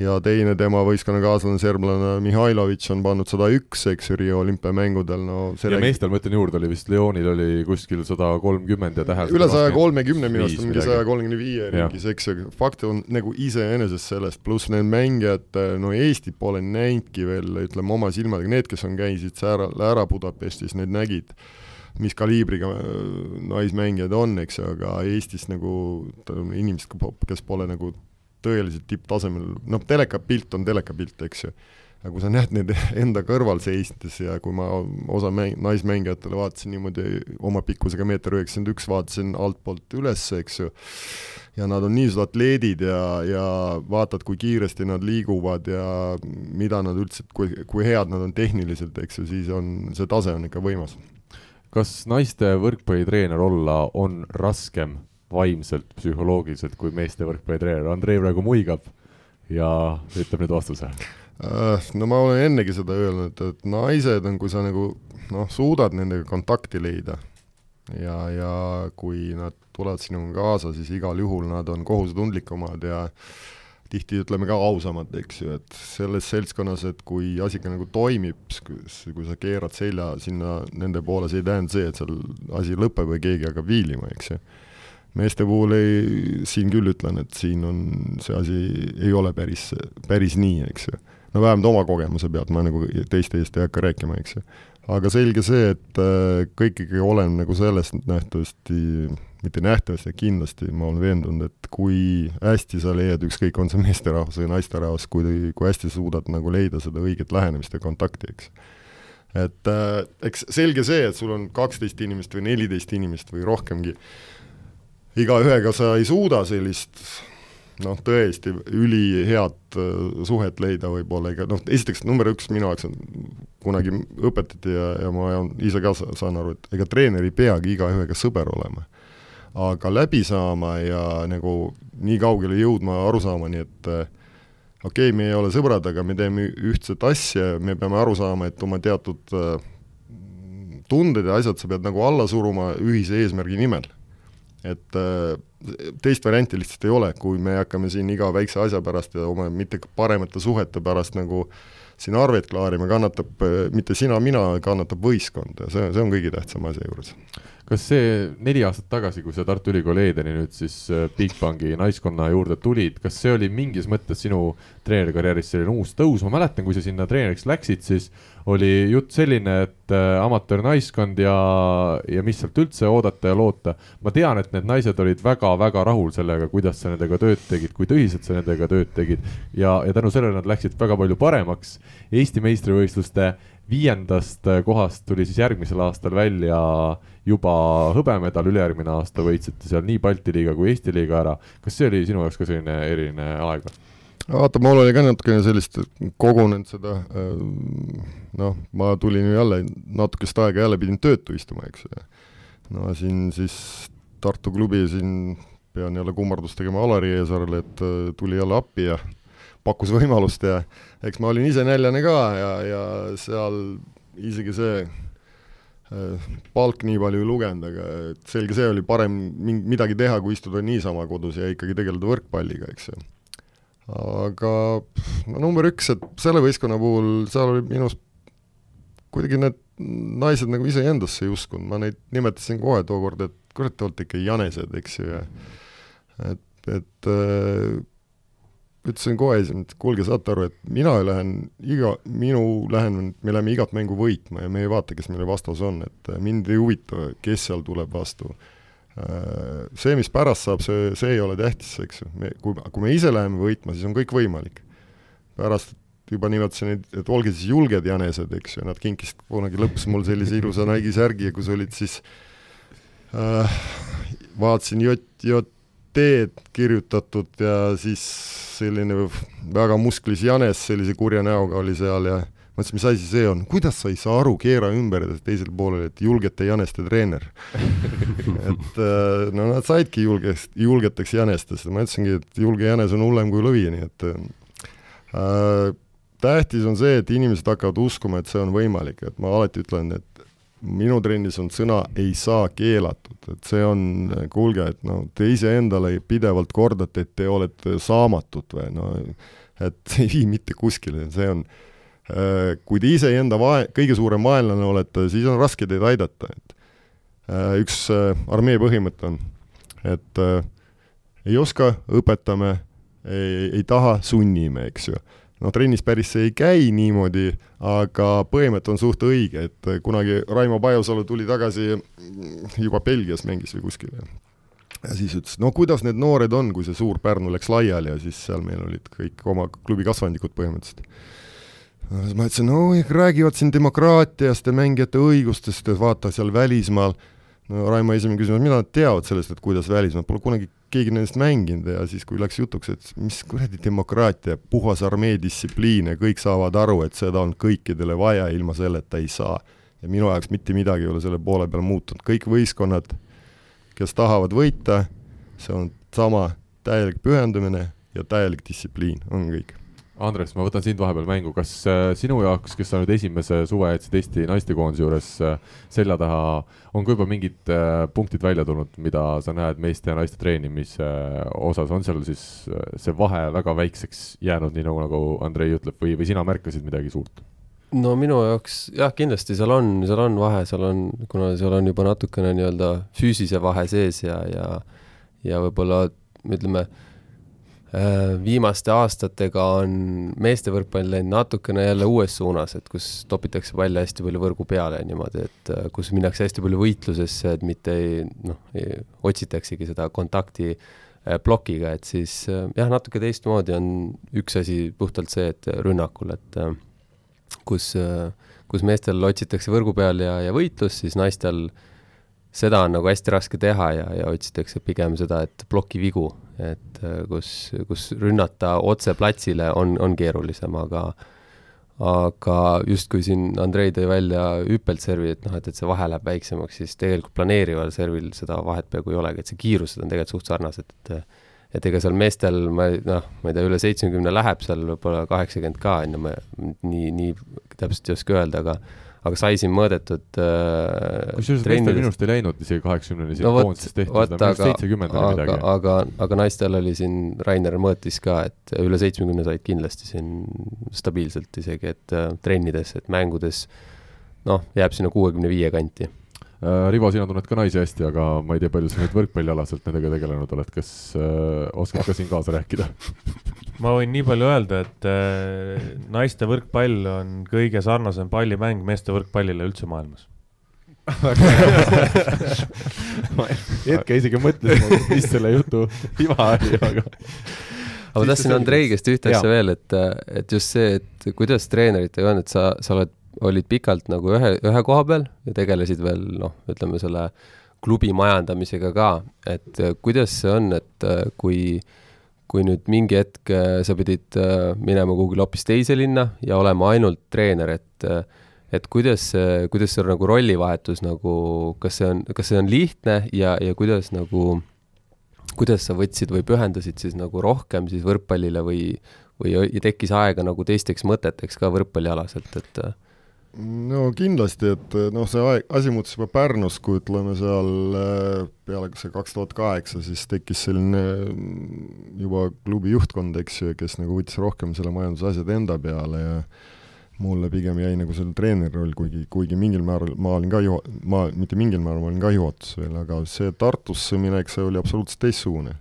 ja teine tema võistkonnakaaslane, serblane Mihhailovitš on pannud sada üks, eks ju, Rio olümpiamängudel, no ja räägi... meestel, ma ütlen juurde, oli vist Leonil oli kuskil sada kolmkümmend ja Tähel üle saja kolmekümne minu arust, mingi saja kolmekümne viie ringis, eks ju, fakt on nagu iseenesest sellest, pluss need mängijad, no Eestit pole näinudki veel, ütleme oma silmadega, need, kes on, käisid ära, ära Budapestis, need nägid, mis kaliibriga äh, naismängijad on, eks ju, aga Eestis nagu inimesed, kes pole nagu tõeliselt tipptasemel, noh, telekapilt on telekapilt, eks ju. aga kui sa näed neid <laughs> enda kõrval seistes ja kui ma osa mäng-, naismängijatele vaatasin niimoodi oma pikkusega meeter üheksakümmend üks, vaatasin altpoolt üles, eks ju, ja nad on niisugused atleedid ja, ja vaatad, kui kiiresti nad liiguvad ja mida nad üldse, kui, kui head nad on tehniliselt, eks ju, siis on, see tase on ikka võimas. kas naiste võrkpallitreener olla on raskem vaimselt, psühholoogiliselt kui meeste võrkpallitreener, Andrei praegu muigab ja ütleb nüüd vastuse. Äh, no ma olen ennegi seda öelnud, et naised on, kui sa nagu noh, suudad nendega kontakti leida ja, ja kui nad tulevad sinuga kaasa, siis igal juhul nad on kohusetundlikumad ja tihti ütleme ka ausamad, eks ju, et selles seltskonnas, et kui asi ka nagu toimib, kui sa keerad selja sinna nende poole, see ei tähenda see, et seal asi lõpeb või keegi hakkab viilima, eks ju meeste puhul ei, siin küll ütlen, et siin on, see asi ei ole päris, päris nii, eks ju. no vähemalt oma kogemuse pealt, ma nagu teiste eest ei hakka rääkima, eks ju. aga selge see, et äh, kõik ikkagi olen nagu sellest nähtavasti, mitte nähtavasti, kindlasti ma olen veendunud, et kui hästi sa leiad, ükskõik, on see meesterahvas või naisterahvas, kui, kui hästi suudad nagu leida seda õiget lähenemist ja kontakti, eks et äh, eks selge see, et sul on kaksteist inimest või neliteist inimest või rohkemgi, igaühega sa ei suuda sellist noh, tõesti ülihead äh, suhet leida võib-olla, ega noh, esiteks number üks minu jaoks on, kunagi õpetati ja, ja ma ise ka saan aru, et ega treener ei peagi igaühega sõber olema. aga läbi saama ja nagu nii kaugele jõudma arusaamani, et äh, okei okay,, me ei ole sõbrad, aga me teeme ühtset asja, me peame aru saama, et oma teatud äh, tunded ja asjad sa pead nagu alla suruma ühise eesmärgi nimel. Et äh, teist varianti lihtsalt ei ole, kui me hakkame siin iga väikse asja pärast ja oma mitte paremate suhete pärast nagu siin arveid klaarima, kannatab äh, mitte sina, mina, kannatab võistkond ja see, see on kõige tähtsam asja juures kas see neli aastat tagasi, kui sa Tartu Ülikooli Edeni nüüd siis äh, Bigbanki naiskonna juurde tulid, kas see oli mingis mõttes sinu treenerikarjääris selline uus tõus, ma mäletan, kui sa sinna treeneriks läksid, siis oli jutt selline, et äh, amatöörnaiskond ja, ja mis sealt üldse oodata ja loota. ma tean, et need naised olid väga-väga rahul sellega, kuidas sa nendega tööd tegid, kui tõsiselt sa nendega tööd tegid ja, ja tänu sellele nad läksid väga palju paremaks. Eesti meistrivõistluste viiendast äh, kohast tuli siis järgmisel aastal välja juba hõbemedal, ülejärgmine aasta võitsite seal nii Balti liiga kui Eesti liiga ära. kas see oli sinu jaoks ka selline eriline aeg vaata, mul oli ka natukene sellist kogunenud seda, noh, ma tulin ju jälle natukest aega jälle pidin töötu istuma, eks ju. no siin siis Tartu klubi siin pean jälle kummardust tegema Alari Eesarele, et äh, tuli jälle appi ja pakkus võimalust ja eks ma olin ise näljane ka ja, ja seal isegi see palk nii palju ei lugenud, aga et selge see oli parem midagi teha, kui istuda niisama kodus ja ikkagi tegeleda võrkpalliga, eks ju. aga no number üks, et selle võistkonna puhul seal oli minus kuidagi need naised nagu iseendasse ei uskunud, ma neid nimetasin kohe tookord, et kurat, te olete ikka janesed, eks ju, ja et, et äh, ütlesin kohe esimene, et kuulge, saate aru, et mina lähen iga, minu lähen, me läheme igat mängu võitma ja me ei vaata, kes meile vastas on, et mind ei huvita, kes seal tuleb vastu. Äh, see, mis pärast saab, see, see ei ole tähtis, eks ju, me, kui, kui me ise läheme võitma, siis on kõik võimalik. pärast juba nimetasin, et, et olge siis julged jänesed, eks ju, nad kinkisid kunagi lõpus mul sellise ilusa Nike'i särgi ja kus olid siis äh, vaatasin J, J teed kirjutatud ja siis selline väga musklis Janes sellise kurja näoga oli seal ja mõtlesin, mis asi see on, kuidas sa ei saa aru, keera ümber teisel poolel, et julgete Janeste treener. <laughs> Et äh, no nad saidki julgest, julgeteks Janestest. Ja ma ütlesingi, et julge Janes on hullem kui lõvi, nii et äh, tähtis on see, et inimesed hakkavad uskuma, et see on võimalik, et ma alati ütlen, et minu trennis on sõna ei saa keelatud, et see on, kuulge, et no te iseendale pidevalt kordate, et te olete saamatud või no et see <laughs> ei vii mitte kuskile, see on, äh, kui te iseenda vae-, kõige suurem vaenlane olete, siis on raske teid aidata, et äh, üks äh, armee põhimõte on, et ei oska, õpetame, ei, ei taha, sunnime, eks ju noh, trennis päris see ei käi niimoodi, aga põhimõte on suht õige, et kunagi Raimo Pajusalu tuli tagasi, juba Belgias mängis või kuskil ja siis ütles, no kuidas need noored on, kui see suur Pärnu läks laiali ja siis seal meil olid kõik oma klubi kasvandikud põhimõtteliselt. siis ma ütlesin, no räägivad siin demokraatiast ja mängijate õigustest, et vaata seal välismaal, no Raimo esimene küsimus, mida nad teavad sellest, et kuidas välismaal, pole kunagi keegi nendest mänginud ja siis, kui läks jutuks, et mis kuradi demokraatia, puhas armee distsipliin ja kõik saavad aru, et seda on kõikidele vaja, ilma selleta ei saa. ja minu jaoks mitte midagi ei ole selle poole peal muutunud, kõik võistkonnad, kes tahavad võita, see on sama täielik pühendumine ja täielik distsipliin, on kõik Andres, ma võtan sind vahepeal mängu, kas äh, sinu jaoks, kes sa nüüd esimese suve jätsid Eesti naistekoondise juures äh, selja taha, on ka juba mingid äh, punktid välja tulnud, mida sa näed meeste ja naiste treenimise osas, on seal siis see vahe väga väikseks jäänud, nii nagu, nagu Andrei ütleb, või, või sina märkasid midagi suurt? no minu jaoks jah, kindlasti seal on, seal on vahe, seal on, kuna seal on juba natukene nii-öelda füüsise vahe sees ja, ja ja võib-olla ütleme, viimaste aastatega on meeste võrkpall läinud natukene jälle uues suunas, et kus topitakse palli hästi palju võrgu peale niimoodi, et äh, kus minnakse hästi palju võitlusesse, et mitte ei noh, otsitaksegi seda kontakti äh, plokiga, et siis jah, natuke teistmoodi on üks asi puhtalt see, et rünnakul, et kus, kus meestel otsitakse võrgu peal ja, ja võitlus, siis naistel äh, seda on nagu hästi raske teha ja, ja otsitakse pigem seda, et plokivigu, et äh, kus, kus rünnata otse platsile on, on keerulisem, aga aga justkui siin Andrei tõi välja hüppelt servi, et noh, et, et see vahe läheb väiksemaks, siis tegelikult planeerival servil seda vahet peaaegu ei olegi, et see kiirused on tegelikult suht sarnased, et et ega seal meestel, ma noh, ma ei tea, üle seitsmekümne läheb seal võib-olla kaheksakümmend ka, on ju, ma nii, nii täpselt ei oska öelda, aga aga sai siin mõõdetud äh, kusjuures meestel minu arust ei läinud isegi kaheksakümneni, isegi no koondises tehti seda, minu arust seitsekümmend oli midagi. aga, aga naistel oli siin, Rainer mõõtis ka, et üle seitsmekümne said kindlasti siin stabiilselt isegi, et äh, trennides, et mängudes noh, jääb sinna kuuekümne viie kanti Rivo, sina tunned ka naisi hästi, aga ma ei tea, palju sa nüüd võrkpallialaselt nendega tegelenud oled, kas äh, oskad ka siin kaasa rääkida? <laughs> Ma võin nii palju öelda, et äh, naiste võrkpall on kõige sarnasem pallimäng meeste võrkpallile üldse maailmas. Ma <laughs> hetke isegi mõtlesin, mis selle jutu iva oli, aga aga ma tahtsin Andrei käest ühte asja veel, et, et just see, et kuidas treeneritega on, et sa, sa oled, olid pikalt nagu ühe, ühe koha peal ja tegelesid veel noh, ütleme selle klubi majandamisega ka, et kuidas see on, et kui äh, kui nüüd mingi hetk äh, sa pidid äh, minema kuhugile hoopis teise linna ja olema ainult treener, et äh, et kuidas kuidas see nagu rollivahetus nagu, kas see on, kas see on lihtne ja, ja kuidas nagu, kuidas sa võtsid või pühendasid siis nagu rohkem siis võrkpallile või, või tekkis aega nagu teisteks mõteteks ka võrkpallialaselt, et no kindlasti, et noh, see aeg, asi muutus juba Pärnus, kui ütleme seal äh, peale see kaks tuhat kaheksa, siis tekkis selline mm, juba klubi juhtkond, eks ju, kes nagu võttis rohkem selle majanduse asjad enda peale ja mulle pigem jäi nagu selle treeneri roll, kuigi, kuigi mingil määral ma olin ka juha-, ma, mitte mingil määral, ma olin ka juhatuses veel, aga see Tartusse minek, see oli absoluutselt teistsugune.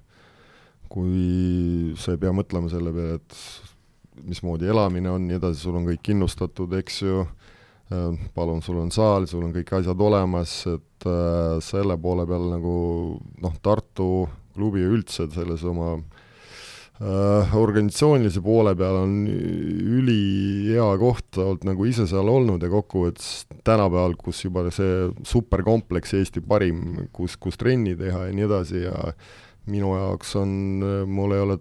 kui sa ei pea mõtlema selle peale, et mismoodi elamine on, nii edasi, sul on kõik kindlustatud, eks ju, palun, sul on saal, sul on kõik asjad olemas, et äh, selle poole peal nagu noh, Tartu klubi üldse selles oma äh, organisatsioonilise poole peal on ülihea koht olnud nagu ise seal olnud ja kokkuvõttes tänapäeval, kus juba see superkompleks Eesti parim, kus, kus trenni teha ja nii edasi ja minu jaoks on, mul ei ole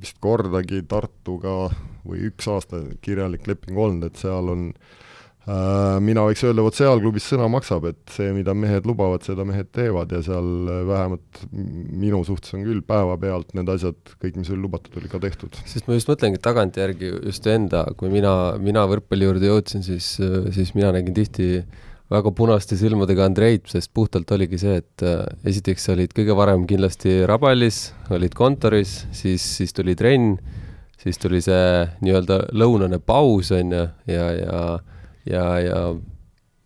vist kordagi Tartuga või üks aasta kirjalik leping olnud, et seal on Äh, mina võiks öelda, vot seal klubis sõna maksab, et see, mida mehed lubavad, seda mehed teevad ja seal äh, vähemalt minu suhtes on küll päevapealt need asjad, kõik, mis oli lubatud, oli ka tehtud. sest ma just mõtlengi tagantjärgi just enda, kui mina, mina võrkpalli juurde jõudsin, siis, siis mina nägin tihti väga punaste silmadega Andreit, sest puhtalt oligi see, et äh, esiteks olid kõige varem kindlasti Rabalis, olid kontoris, siis, siis tuli trenn, siis tuli see nii-öelda lõunane paus, on ju, ja, ja, ja ja, ja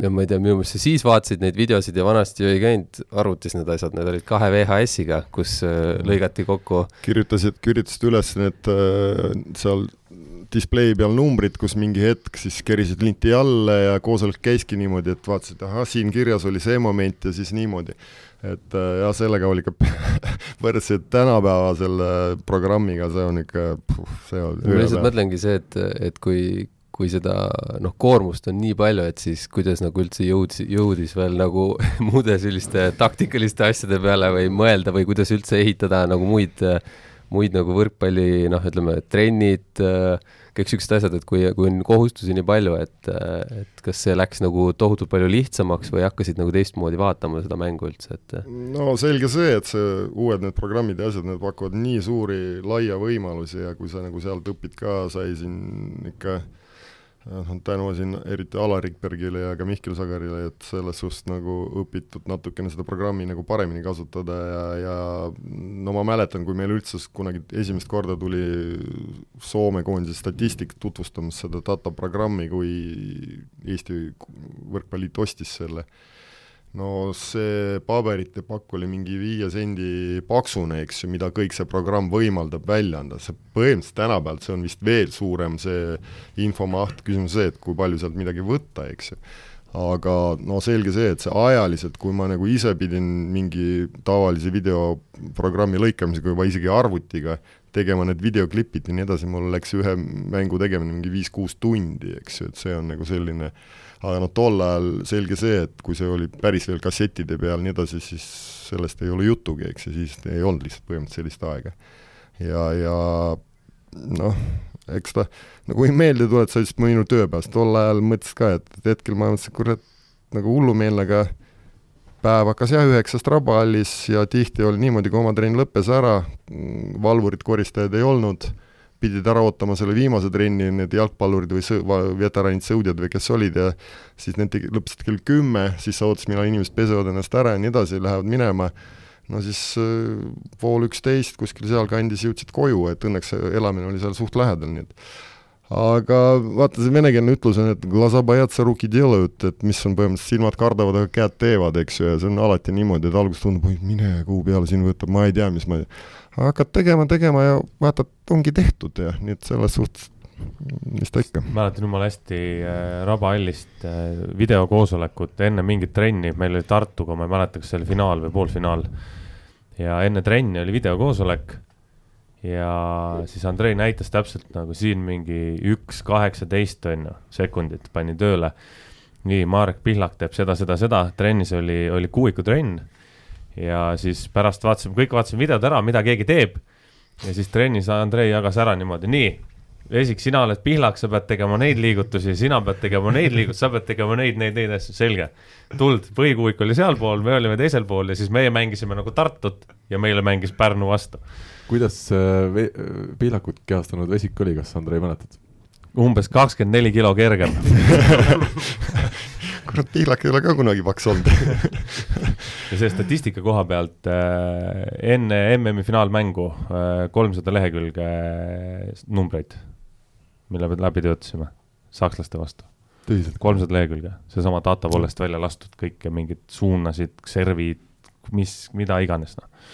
ja ma ei tea, minu meelest sa siis vaatasid neid videosid ja vanasti ju ei käinud arvutis need asjad, need olid kahe VHS-iga, kus äh, lõigati kokku. kirjutasid, kirjutasid üles need äh, seal display peal numbrid, kus mingi hetk siis kerisid linti alla ja koosolek käiski niimoodi, et vaatasid, ahah, siin kirjas oli see moment ja siis niimoodi. et äh, jah, sellega oli ka <laughs> võrdselt tänapäeva selle programmiga, see on ikka, see on ma lihtsalt mõtlengi see, et, et kui, kui seda noh, koormust on nii palju, et siis kuidas nagu üldse jõudis, jõudis veel nagu <laughs> muude selliste taktikaliste asjade peale või mõelda või kuidas üldse ehitada nagu muid, muid nagu võrkpalli noh, ütleme trennid, kõik siuksed asjad, et kui, kui on kohustusi nii palju, et, et kas see läks nagu tohutult palju lihtsamaks või hakkasid nagu teistmoodi vaatama seda mängu üldse, et? no selge see, et see uued need programmid ja asjad, need pakuvad nii suuri laia võimalusi ja kui sa nagu sealt õpid ka, sai siin ikka äh, noh, tänu siin eriti Alarik Bergile ja ka Mihkel Sagarile, et selles suhtes nagu õpitud natukene seda programmi nagu paremini kasutada ja, ja no ma mäletan, kui meil üldse kunagi esimest korda tuli Soome koondise statistik tutvustamas seda data programmi, kui Eesti Võrkpalliliit ostis selle, no see paberite pakk oli mingi viie sendi paksune, eks ju, mida kõik see programm võimaldab välja anda, see põhimõtteliselt tänapäeval see on vist veel suurem, see infomaht, küsimus see, et kui palju sealt midagi võtta, eks. Ju. aga no selge see, et see ajaliselt, kui ma nagu ise pidin mingi tavalise videoprogrammi lõikamisega juba isegi arvutiga tegema need videoklipid ja nii edasi, mul läks ühe mängu tegemine mingi viis-kuus tundi, eks. Ju, et see on nagu selline aga noh, tol ajal selge see, et kui see oli päris veel kassettide peal nii edasi, siis sellest ei ole juttugi, eks ju, siis ei olnud lihtsalt põhimõtteliselt sellist aega. ja, ja noh, eks ta, no kui meelde tuletada, siis minu tööpäevast, tol ajal mõtlesin ka, et, et hetkel ma mõtlesin, kurat, nagu hullumeelne, aga päev hakkas jah üheksast Rabahallis ja tihti oli niimoodi, kui oma trenn lõppes ära, valvurid, koristajad ei olnud pidid ära ootama selle viimase trenni, need jalgpallurid või sõ-, veteranid, sõudjad või kes olid ja siis need lõpetasid kell kümme, siis sa ootasid, millal inimesed pesevad ennast ära ja nii edasi, lähevad minema, no siis äh, pool üksteist kuskil sealkandis jõudsid koju, et õnneks elamine oli seal suht lähedal, nii et aga vaata, see venekeelne ütlus on, et et mis on põhimõtteliselt silmad kardavad, aga käed teevad, eks ju, ja see on alati niimoodi, et alguses tundub, oi mine kuu peale siin võtab, ma ei tea, mis ma hakkad tegema, tegema ja vaatad, ongi tehtud ja nii et selles suhtes mis ta ikka. mäletan jumala hästi äh, Rabahallist äh, videokoosolekut enne mingit trenni, meil oli Tartuga, ma ei mäleta, kas see oli finaal või poolfinaal. ja enne trenni oli videokoosolek ja siis Andrei näitas täpselt nagu siin mingi üks kaheksateist on ju, sekundit pani tööle. nii, Marek Pihlak teeb seda, seda, seda, trennis oli, oli kuuikutrenn ja siis pärast vaatasime, kõik vaatasime videod ära, mida keegi teeb. ja siis trennis Andrei jagas ära niimoodi, nii, esiteks sina oled pihlak, sa pead tegema neid liigutusi, sina pead tegema neid liigutusi, sa pead tegema neid, neid, neid asju, selge. tuld, põhikuuik oli sealpool, me olime teisel pool ja siis meie mängisime nagu Tartut ja meile mängis Pärnu vastu. Kuidas äh, pihlakut kehastanud vesik oli, kas Andrei mäletad? umbes kakskümmend neli kilo kergem <laughs> kurat, pihlak ei ole ka kunagi paks olnud <laughs> ja see statistika koha pealt äh, enne MM-i finaalmängu äh, kolmsada lehekülge numbreid, mille me läbi töötasime sakslaste vastu. kolmsada lehekülge, seesama data poolest välja lastud kõike, mingid suunasid, servid, mis, mida iganes, noh.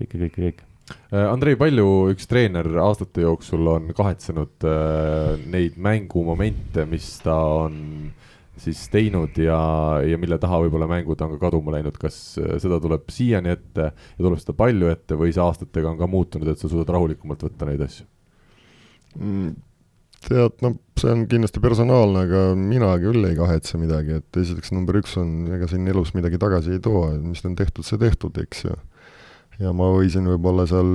kõike, kõike, kõike äh, Andrei, palju üks treener aastate jooksul on kahetsenud äh, neid mängumomente, mis ta on siis teinud ja, ja mille taha võib-olla mängud on ka kaduma läinud, kas äh, seda tuleb siiani ette ja tuleb seda palju ette või see aastatega on ka muutunud, et sa suudad rahulikumalt võtta neid asju mm,? tead, no see on kindlasti personaalne, aga mina küll ei kahetse midagi, et esiteks number üks on, ega siin elus midagi tagasi ei too, mis on tehtud, see tehtud, eks ju ja ma võisin võib-olla seal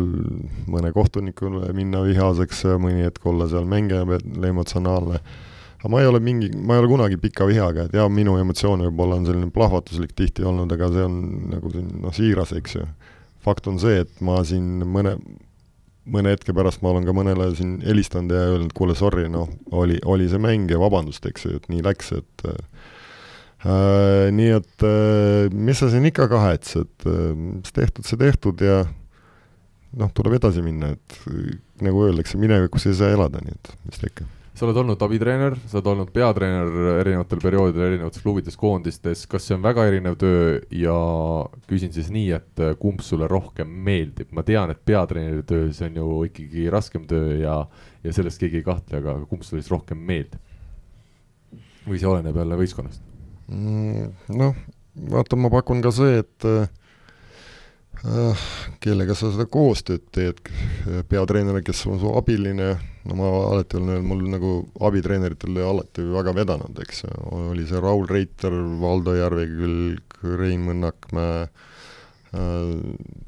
mõne kohtunikule minna vihaseks, mõni hetk olla seal mängija peal emotsionaalne aga ma ei ole mingi, ma ei ole kunagi pika vihaga, et jaa, minu emotsioon võib-olla on selline plahvatuslik tihti olnud, aga see on nagu siin noh, siiras, eks ju. fakt on see, et ma siin mõne, mõne hetke pärast ma olen ka mõnele siin helistanud ja öelnud, kuule, sorry, noh, oli, oli see mäng ja vabandust, eks ju, et nii läks, et äh, nii et äh, mis sa siin ikka kahetsed äh,, mis tehtud, see tehtud ja noh, tuleb edasi minna, et nagu öeldakse, minevikus ei saa elada, nii et mis ta ikka sa oled olnud abitreener, sa oled olnud peatreener erinevatel perioodidel erinevates klubides, koondistes, kas see on väga erinev töö ja küsin siis nii, et äh, kumb sulle rohkem meeldib, ma tean, et peatreeneri töö, see on ju ikkagi raskem töö ja, ja sellest keegi ei kahtle, aga kumb sulle siis rohkem meeldib? või see oleneb jälle võistkonnast? Noh, vaata, ma pakun ka see, et äh, Äh, kellega sa seda koostööd teed, peatreener, kes on su abiline, no ma alati olen öelnud, mul nagu abitreeneritel alati väga vedanud, eks, oli see Raul Reiter, Valdo Järvekülg, Rein Mõnnakmäe, äh,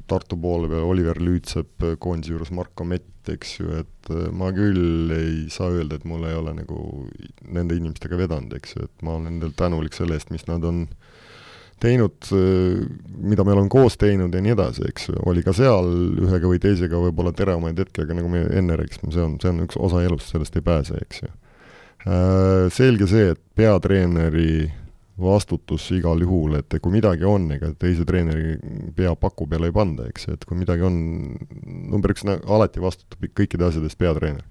Tartu poole peal Oliver Lüütsepp, koondise juures Marko Mett, eks ju, et äh, ma küll ei saa öelda, et mul ei ole nagu nende inimestega vedanud, eks ju, et ma olen nendele tänulik selle eest, mis nad on äh, teinud, mida me oleme koos teinud ja nii edasi, eks ju, oli ka seal ühega või teisega võib-olla teravaid hetki, aga nagu me enne rääkisime, see on, see on üks osa elust, sellest ei pääse, eks ju. Äh, selge see, et peatreeneri vastutus igal juhul, et kui midagi on, ega teise treeneri pea paku peale ei panda, eks et kui midagi on, number üks, alati vastutab kõikide asjade eest peatreener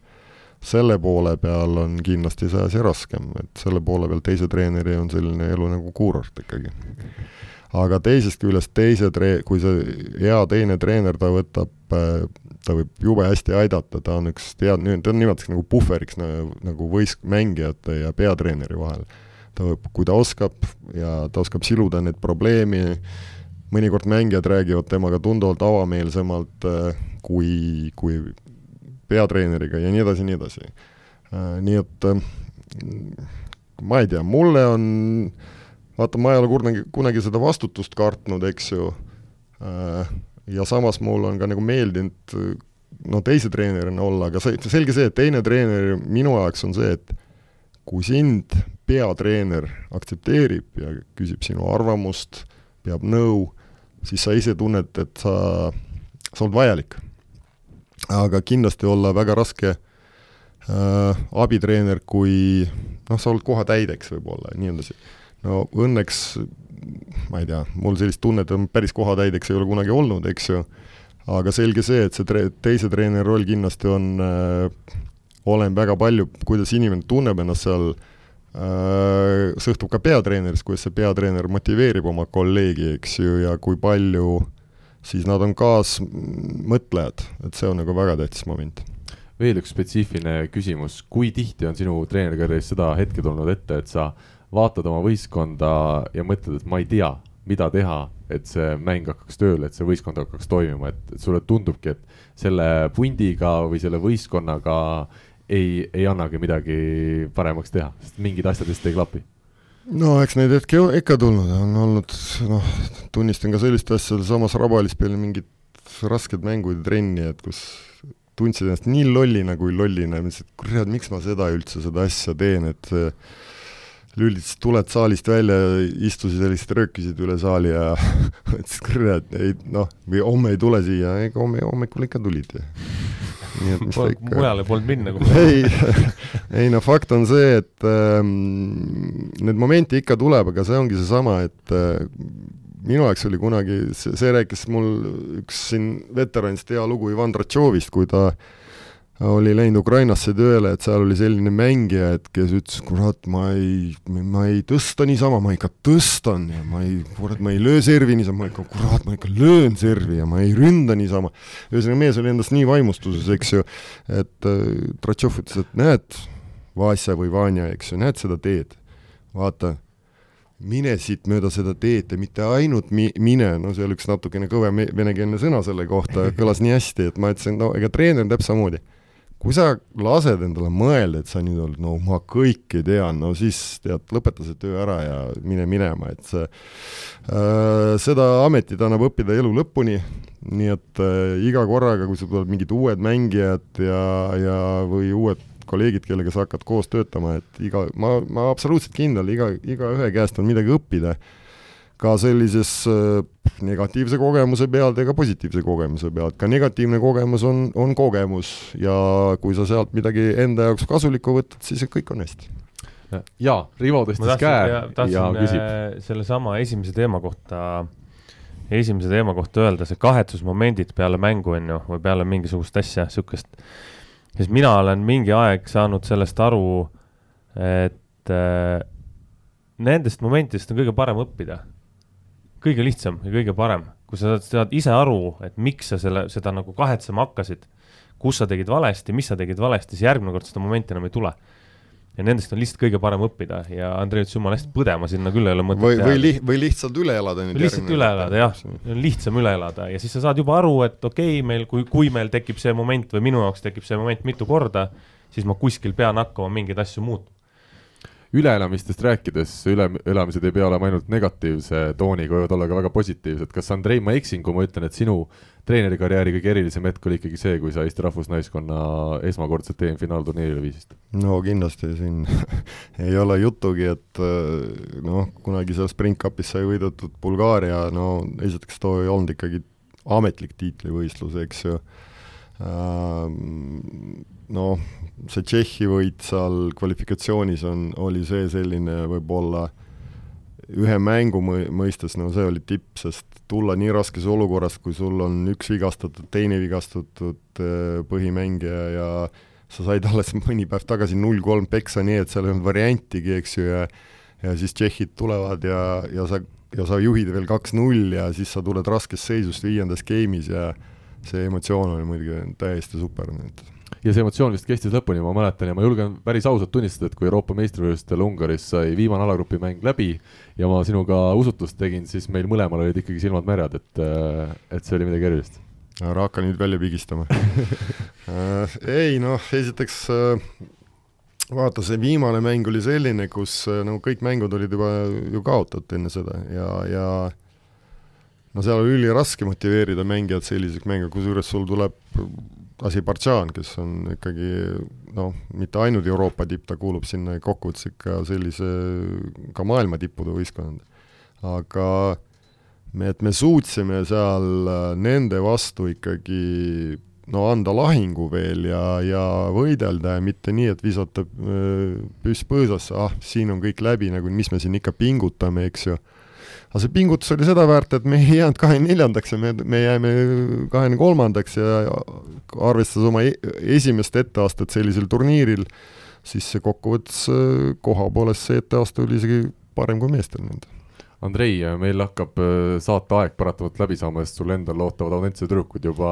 selle poole peal on kindlasti see asi raskem, et selle poole peal teise treeneri on selline elu nagu kuurort ikkagi. aga teisest küljest teise tre-, kui see hea teine treener, ta võtab, ta võib jube hästi aidata, ta on üks tead-, ta on nimetatakse nagu puhveriks nagu võis-, mängijate ja peatreeneri vahel. Ta kui ta oskab ja ta oskab siluda neid probleemi, mõnikord mängijad räägivad temaga tunduvalt avameelsemalt kui, kui peatreeneriga ja nii edasi nii edasi. Äh, nii et äh, ma ei tea, mulle on, vaata, ma ei ole kunagi, kunagi seda vastutust kartnud, eks ju, äh, ja samas mulle on ka nagu meeldinud no teise treenerina olla, aga see, selge see, et teine treener minu jaoks on see, et kui sind peatreener aktsepteerib ja küsib sinu arvamust, peab nõu, siis sa ise tunned, et sa, sa oled vajalik aga kindlasti olla väga raske äh, abitreener, kui noh, sa oled kohatäideks võib-olla, nii edasi. no õnneks ma ei tea, mul sellist tunnet päris kohatäideks ei ole kunagi olnud, eks ju, aga selge see, et see tre-, teise treeneri roll kindlasti on äh,, oleneb väga palju, kuidas inimene tunneb ennast seal äh,, sõltub ka peatreenerist, kuidas see peatreener motiveerib oma kolleegi, eks ju, ja kui palju siis nad on kaasmõtlejad, et see on nagu väga tähtis moment. veel üks spetsiifiline küsimus, kui tihti on sinu treenerikarjääris seda hetke tulnud ette, et sa vaatad oma võistkonda ja mõtled, et ma ei tea, mida teha, et see mäng hakkaks tööle, et see võistkond hakkaks toimima, et sulle tundubki, et selle pundiga või selle võistkonnaga ei, ei annagi midagi paremaks teha, sest mingid asjad lihtsalt ei klapi. No eks neid hetki ikka tulnud, on olnud noh, tunnistan ka sellist asja, samas Rabalis peale mingit rasked mängud ja trenni, et kus tundsid ennast nii lollina kui lollina ja mõtlesin, et kurat, miks ma seda üldse, seda asja teen, et lülitasid tuled saalist välja, istusid ja lihtsalt röökisid üle saali ja <laughs> mõtlesid, kurat, ei noh, või homme ei tule siia, ega homme, hommikul ikka tulid nii et mis ta ikka mujale polnud minna kohe. <laughs> ei, ei no fakt on see, et ähm, neid momente ikka tuleb, aga see ongi seesama, et äh, minu jaoks oli kunagi, see, see rääkis mul üks siin veteranist hea lugu Ivan Tratšovist, kui ta äh, oli läinud Ukrainasse tööle, et seal oli selline mängija, et kes ütles, kurat, ma ei, ma ei tõsta niisama, ma ikka tõstan ja ma ei, kurat, ma ei löö servi niisama, ma ikka, kurat, ma ikka löön servi ja ma ei ründa niisama. ühesõnaga, mees oli endast nii vaimustuses, eks ju, et äh, Tratšov ütles, et näed, Vasja või Vanja, eks ju, näed seda teed, vaata mine siit mööda seda teed ja mitte ainult mi-, mine, no see oli üks natukene kõvem venekeelne sõna selle kohta, kõlas nii hästi, et ma ütlesin, no ega treener on täpselt samamoodi kui sa lased endale mõelda, et sa nüüd oled, no ma kõike tean, no siis tead, lõpeta see töö ära ja mine minema, et see äh,, seda ametit annab õppida elu lõpuni, nii et äh, iga korraga, kui sul tulevad mingid uued mängijad ja, ja või uued kolleegid, kellega sa hakkad koos töötama, et iga, ma, ma absoluutselt kindel, iga, igaühe käest on midagi õppida ka sellises äh, negatiivse kogemuse pealt ega positiivse kogemuse pealt, ka negatiivne kogemus on, on kogemus ja kui sa sealt midagi enda jaoks kasulikku võtad, siis kõik on hästi. jaa, Rivo tõstis käe ja, ja küsib. Äh, sellesama esimese teema kohta, esimese teema kohta öelda, see kahetsusmomendid peale mängu, on ju, või peale mingisugust asja, niisugust, siis mina olen mingi aeg saanud sellest aru, et äh, nendest momentidest on kõige parem õppida kõige lihtsam ja kõige parem, kui sa saad ise aru, et miks sa selle, seda nagu kahetsema hakkasid, kus sa tegid valesti, mis sa tegid valesti, siis järgmine kord seda momenti enam ei tule. ja nendest on lihtsalt kõige parem õppida ja Andrei ütles jumala hästi, põdema sinna küll ei ole mõtet või, või li-, või lihtsalt üle elada nüüd lihtsalt üle elada, jah, lihtsam üle elada ja siis sa saad juba aru, et okei okay,, meil, kui, kui meil tekib see moment või minu jaoks tekib see moment mitu korda, siis ma kuskil pean hakkama mingeid asju muutma üleelamistest rääkides, üleelamised ei pea olema ainult negatiivse tooniga, võivad olla ka väga positiivsed. kas Andrei, ma eksin, kui ma ütlen, et sinu treenerikarjääri kõige erilisem hetk oli ikkagi see, kui sa Eesti rahvusnaiskonna esmakordselt EM-finaalturniirile viisid? no kindlasti siin <laughs> ei ole jutugi, et äh, noh, kunagi seal Sprint Cupis sai võidetud Bulgaaria, no esiteks too ei olnud ikkagi ametlik tiitlivõistlus, eks ju noh, see Tšehhi võit seal kvalifikatsioonis on, oli see selline võib-olla ühe mängu mõistes, no see oli tipp, sest tulla nii raskes olukorras, kui sul on üks vigastatud, teine vigastatud põhimängija ja sa said alles <laughs> mõni päev tagasi null kolm peksa, nii et seal ei olnud variantigi, eks ju, ja ja siis tšehhid tulevad ja, ja sa, ja sa juhid veel kaks-null ja siis sa tuled raskest seisust viiendas game'is ja see emotsioon oli muidugi täiesti super, nii et ja see emotsioon vist kestis lõpuni, ma mäletan ja ma julgen päris ausalt tunnistada, et kui Euroopa meistrivõistlustel Ungaris sai viimane alagrupi mäng läbi ja ma sinuga usutlust tegin, siis meil mõlemal olid ikkagi silmad märjad, et, et see oli midagi erilist. ära hakka nüüd välja pigistama <laughs> äh, ei noh, esiteks äh, vaata, see viimane mäng oli selline, kus äh, nagu kõik mängud olid juba ju kaotatud enne seda ja, ja no seal oli üliraske motiveerida mängijat selliseks mängu, kusjuures sul tuleb Aserbaidžaan, kes on ikkagi noh, mitte ainult Euroopa tipp, ta kuulub sinna kokkuvõttes ikka sellise ka maailma tippude võistkond. aga me, et me suutsime seal äh, nende vastu ikkagi no anda lahingu veel ja, ja võidelda ja mitte nii, et visata äh, püss põõsasse, ah, siin on kõik läbi, nagu mis me siin ikka pingutame, eks ju aga see pingutus oli seda väärt, et me ei jäänud kahekümne neljandaks ja me, me jääme kahekümne kolmandaks ja arvestades oma e-, esimest etteastet sellisel turniiril, siis see kokkuvõttes äh, koha poolest see etteaste oli isegi parem kui meestel nüüd. Andrei, meil hakkab äh, saateaeg paratamatult läbi saama, sest sul endal ootavad audentsed tüdrukud juba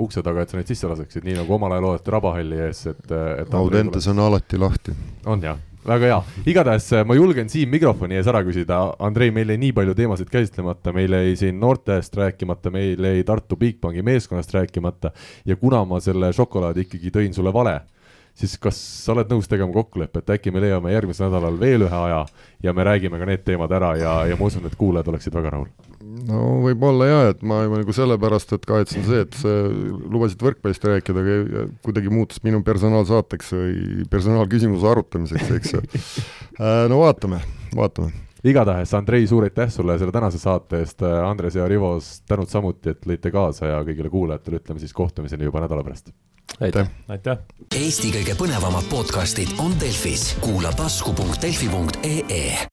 ukse taga, et sa neid sisse laseksid, nii nagu omal ajal oodati Rabahalli ees, et, et Audentes on alati lahti. on jah väga hea, igatahes äh, ma julgen siin mikrofoni ees ära küsida, Andrei, meil jäi nii palju teemasid käsitlemata, meil jäi siin noortest rääkimata, meil jäi Tartu Bigbanki meeskonnast rääkimata. Ja kuna ma selle šokolaadi ikkagi tõin sulle vale, siis kas sa oled nõus tegema kokkuleppe, et äkki me leiame järgmisel nädalal veel ühe aja ja me räägime ka need teemad ära ja, ja ma usun, et kuulajad oleksid väga rahul no võib-olla jaa, et ma juba nagu sellepärast, et kahetsen see, et sa lubasid võrkpallist rääkida, aga kuidagi muutus minu personaalsaateks või personaalküsimuse arutamiseks, eks ju. <laughs> Äh, no vaatame, vaatame igatahes, Andrei, suur aitäh sulle selle tänase saate eest, Andres ja Rivos, tänud samuti, et lõite kaasa ja kõigile kuulajatele ütleme siis kohtumiseni juba nädala pärast. aitäh, aitäh.! Eesti kõige põnevamad podcastid on Delfis, kuula tasku.delfi.ee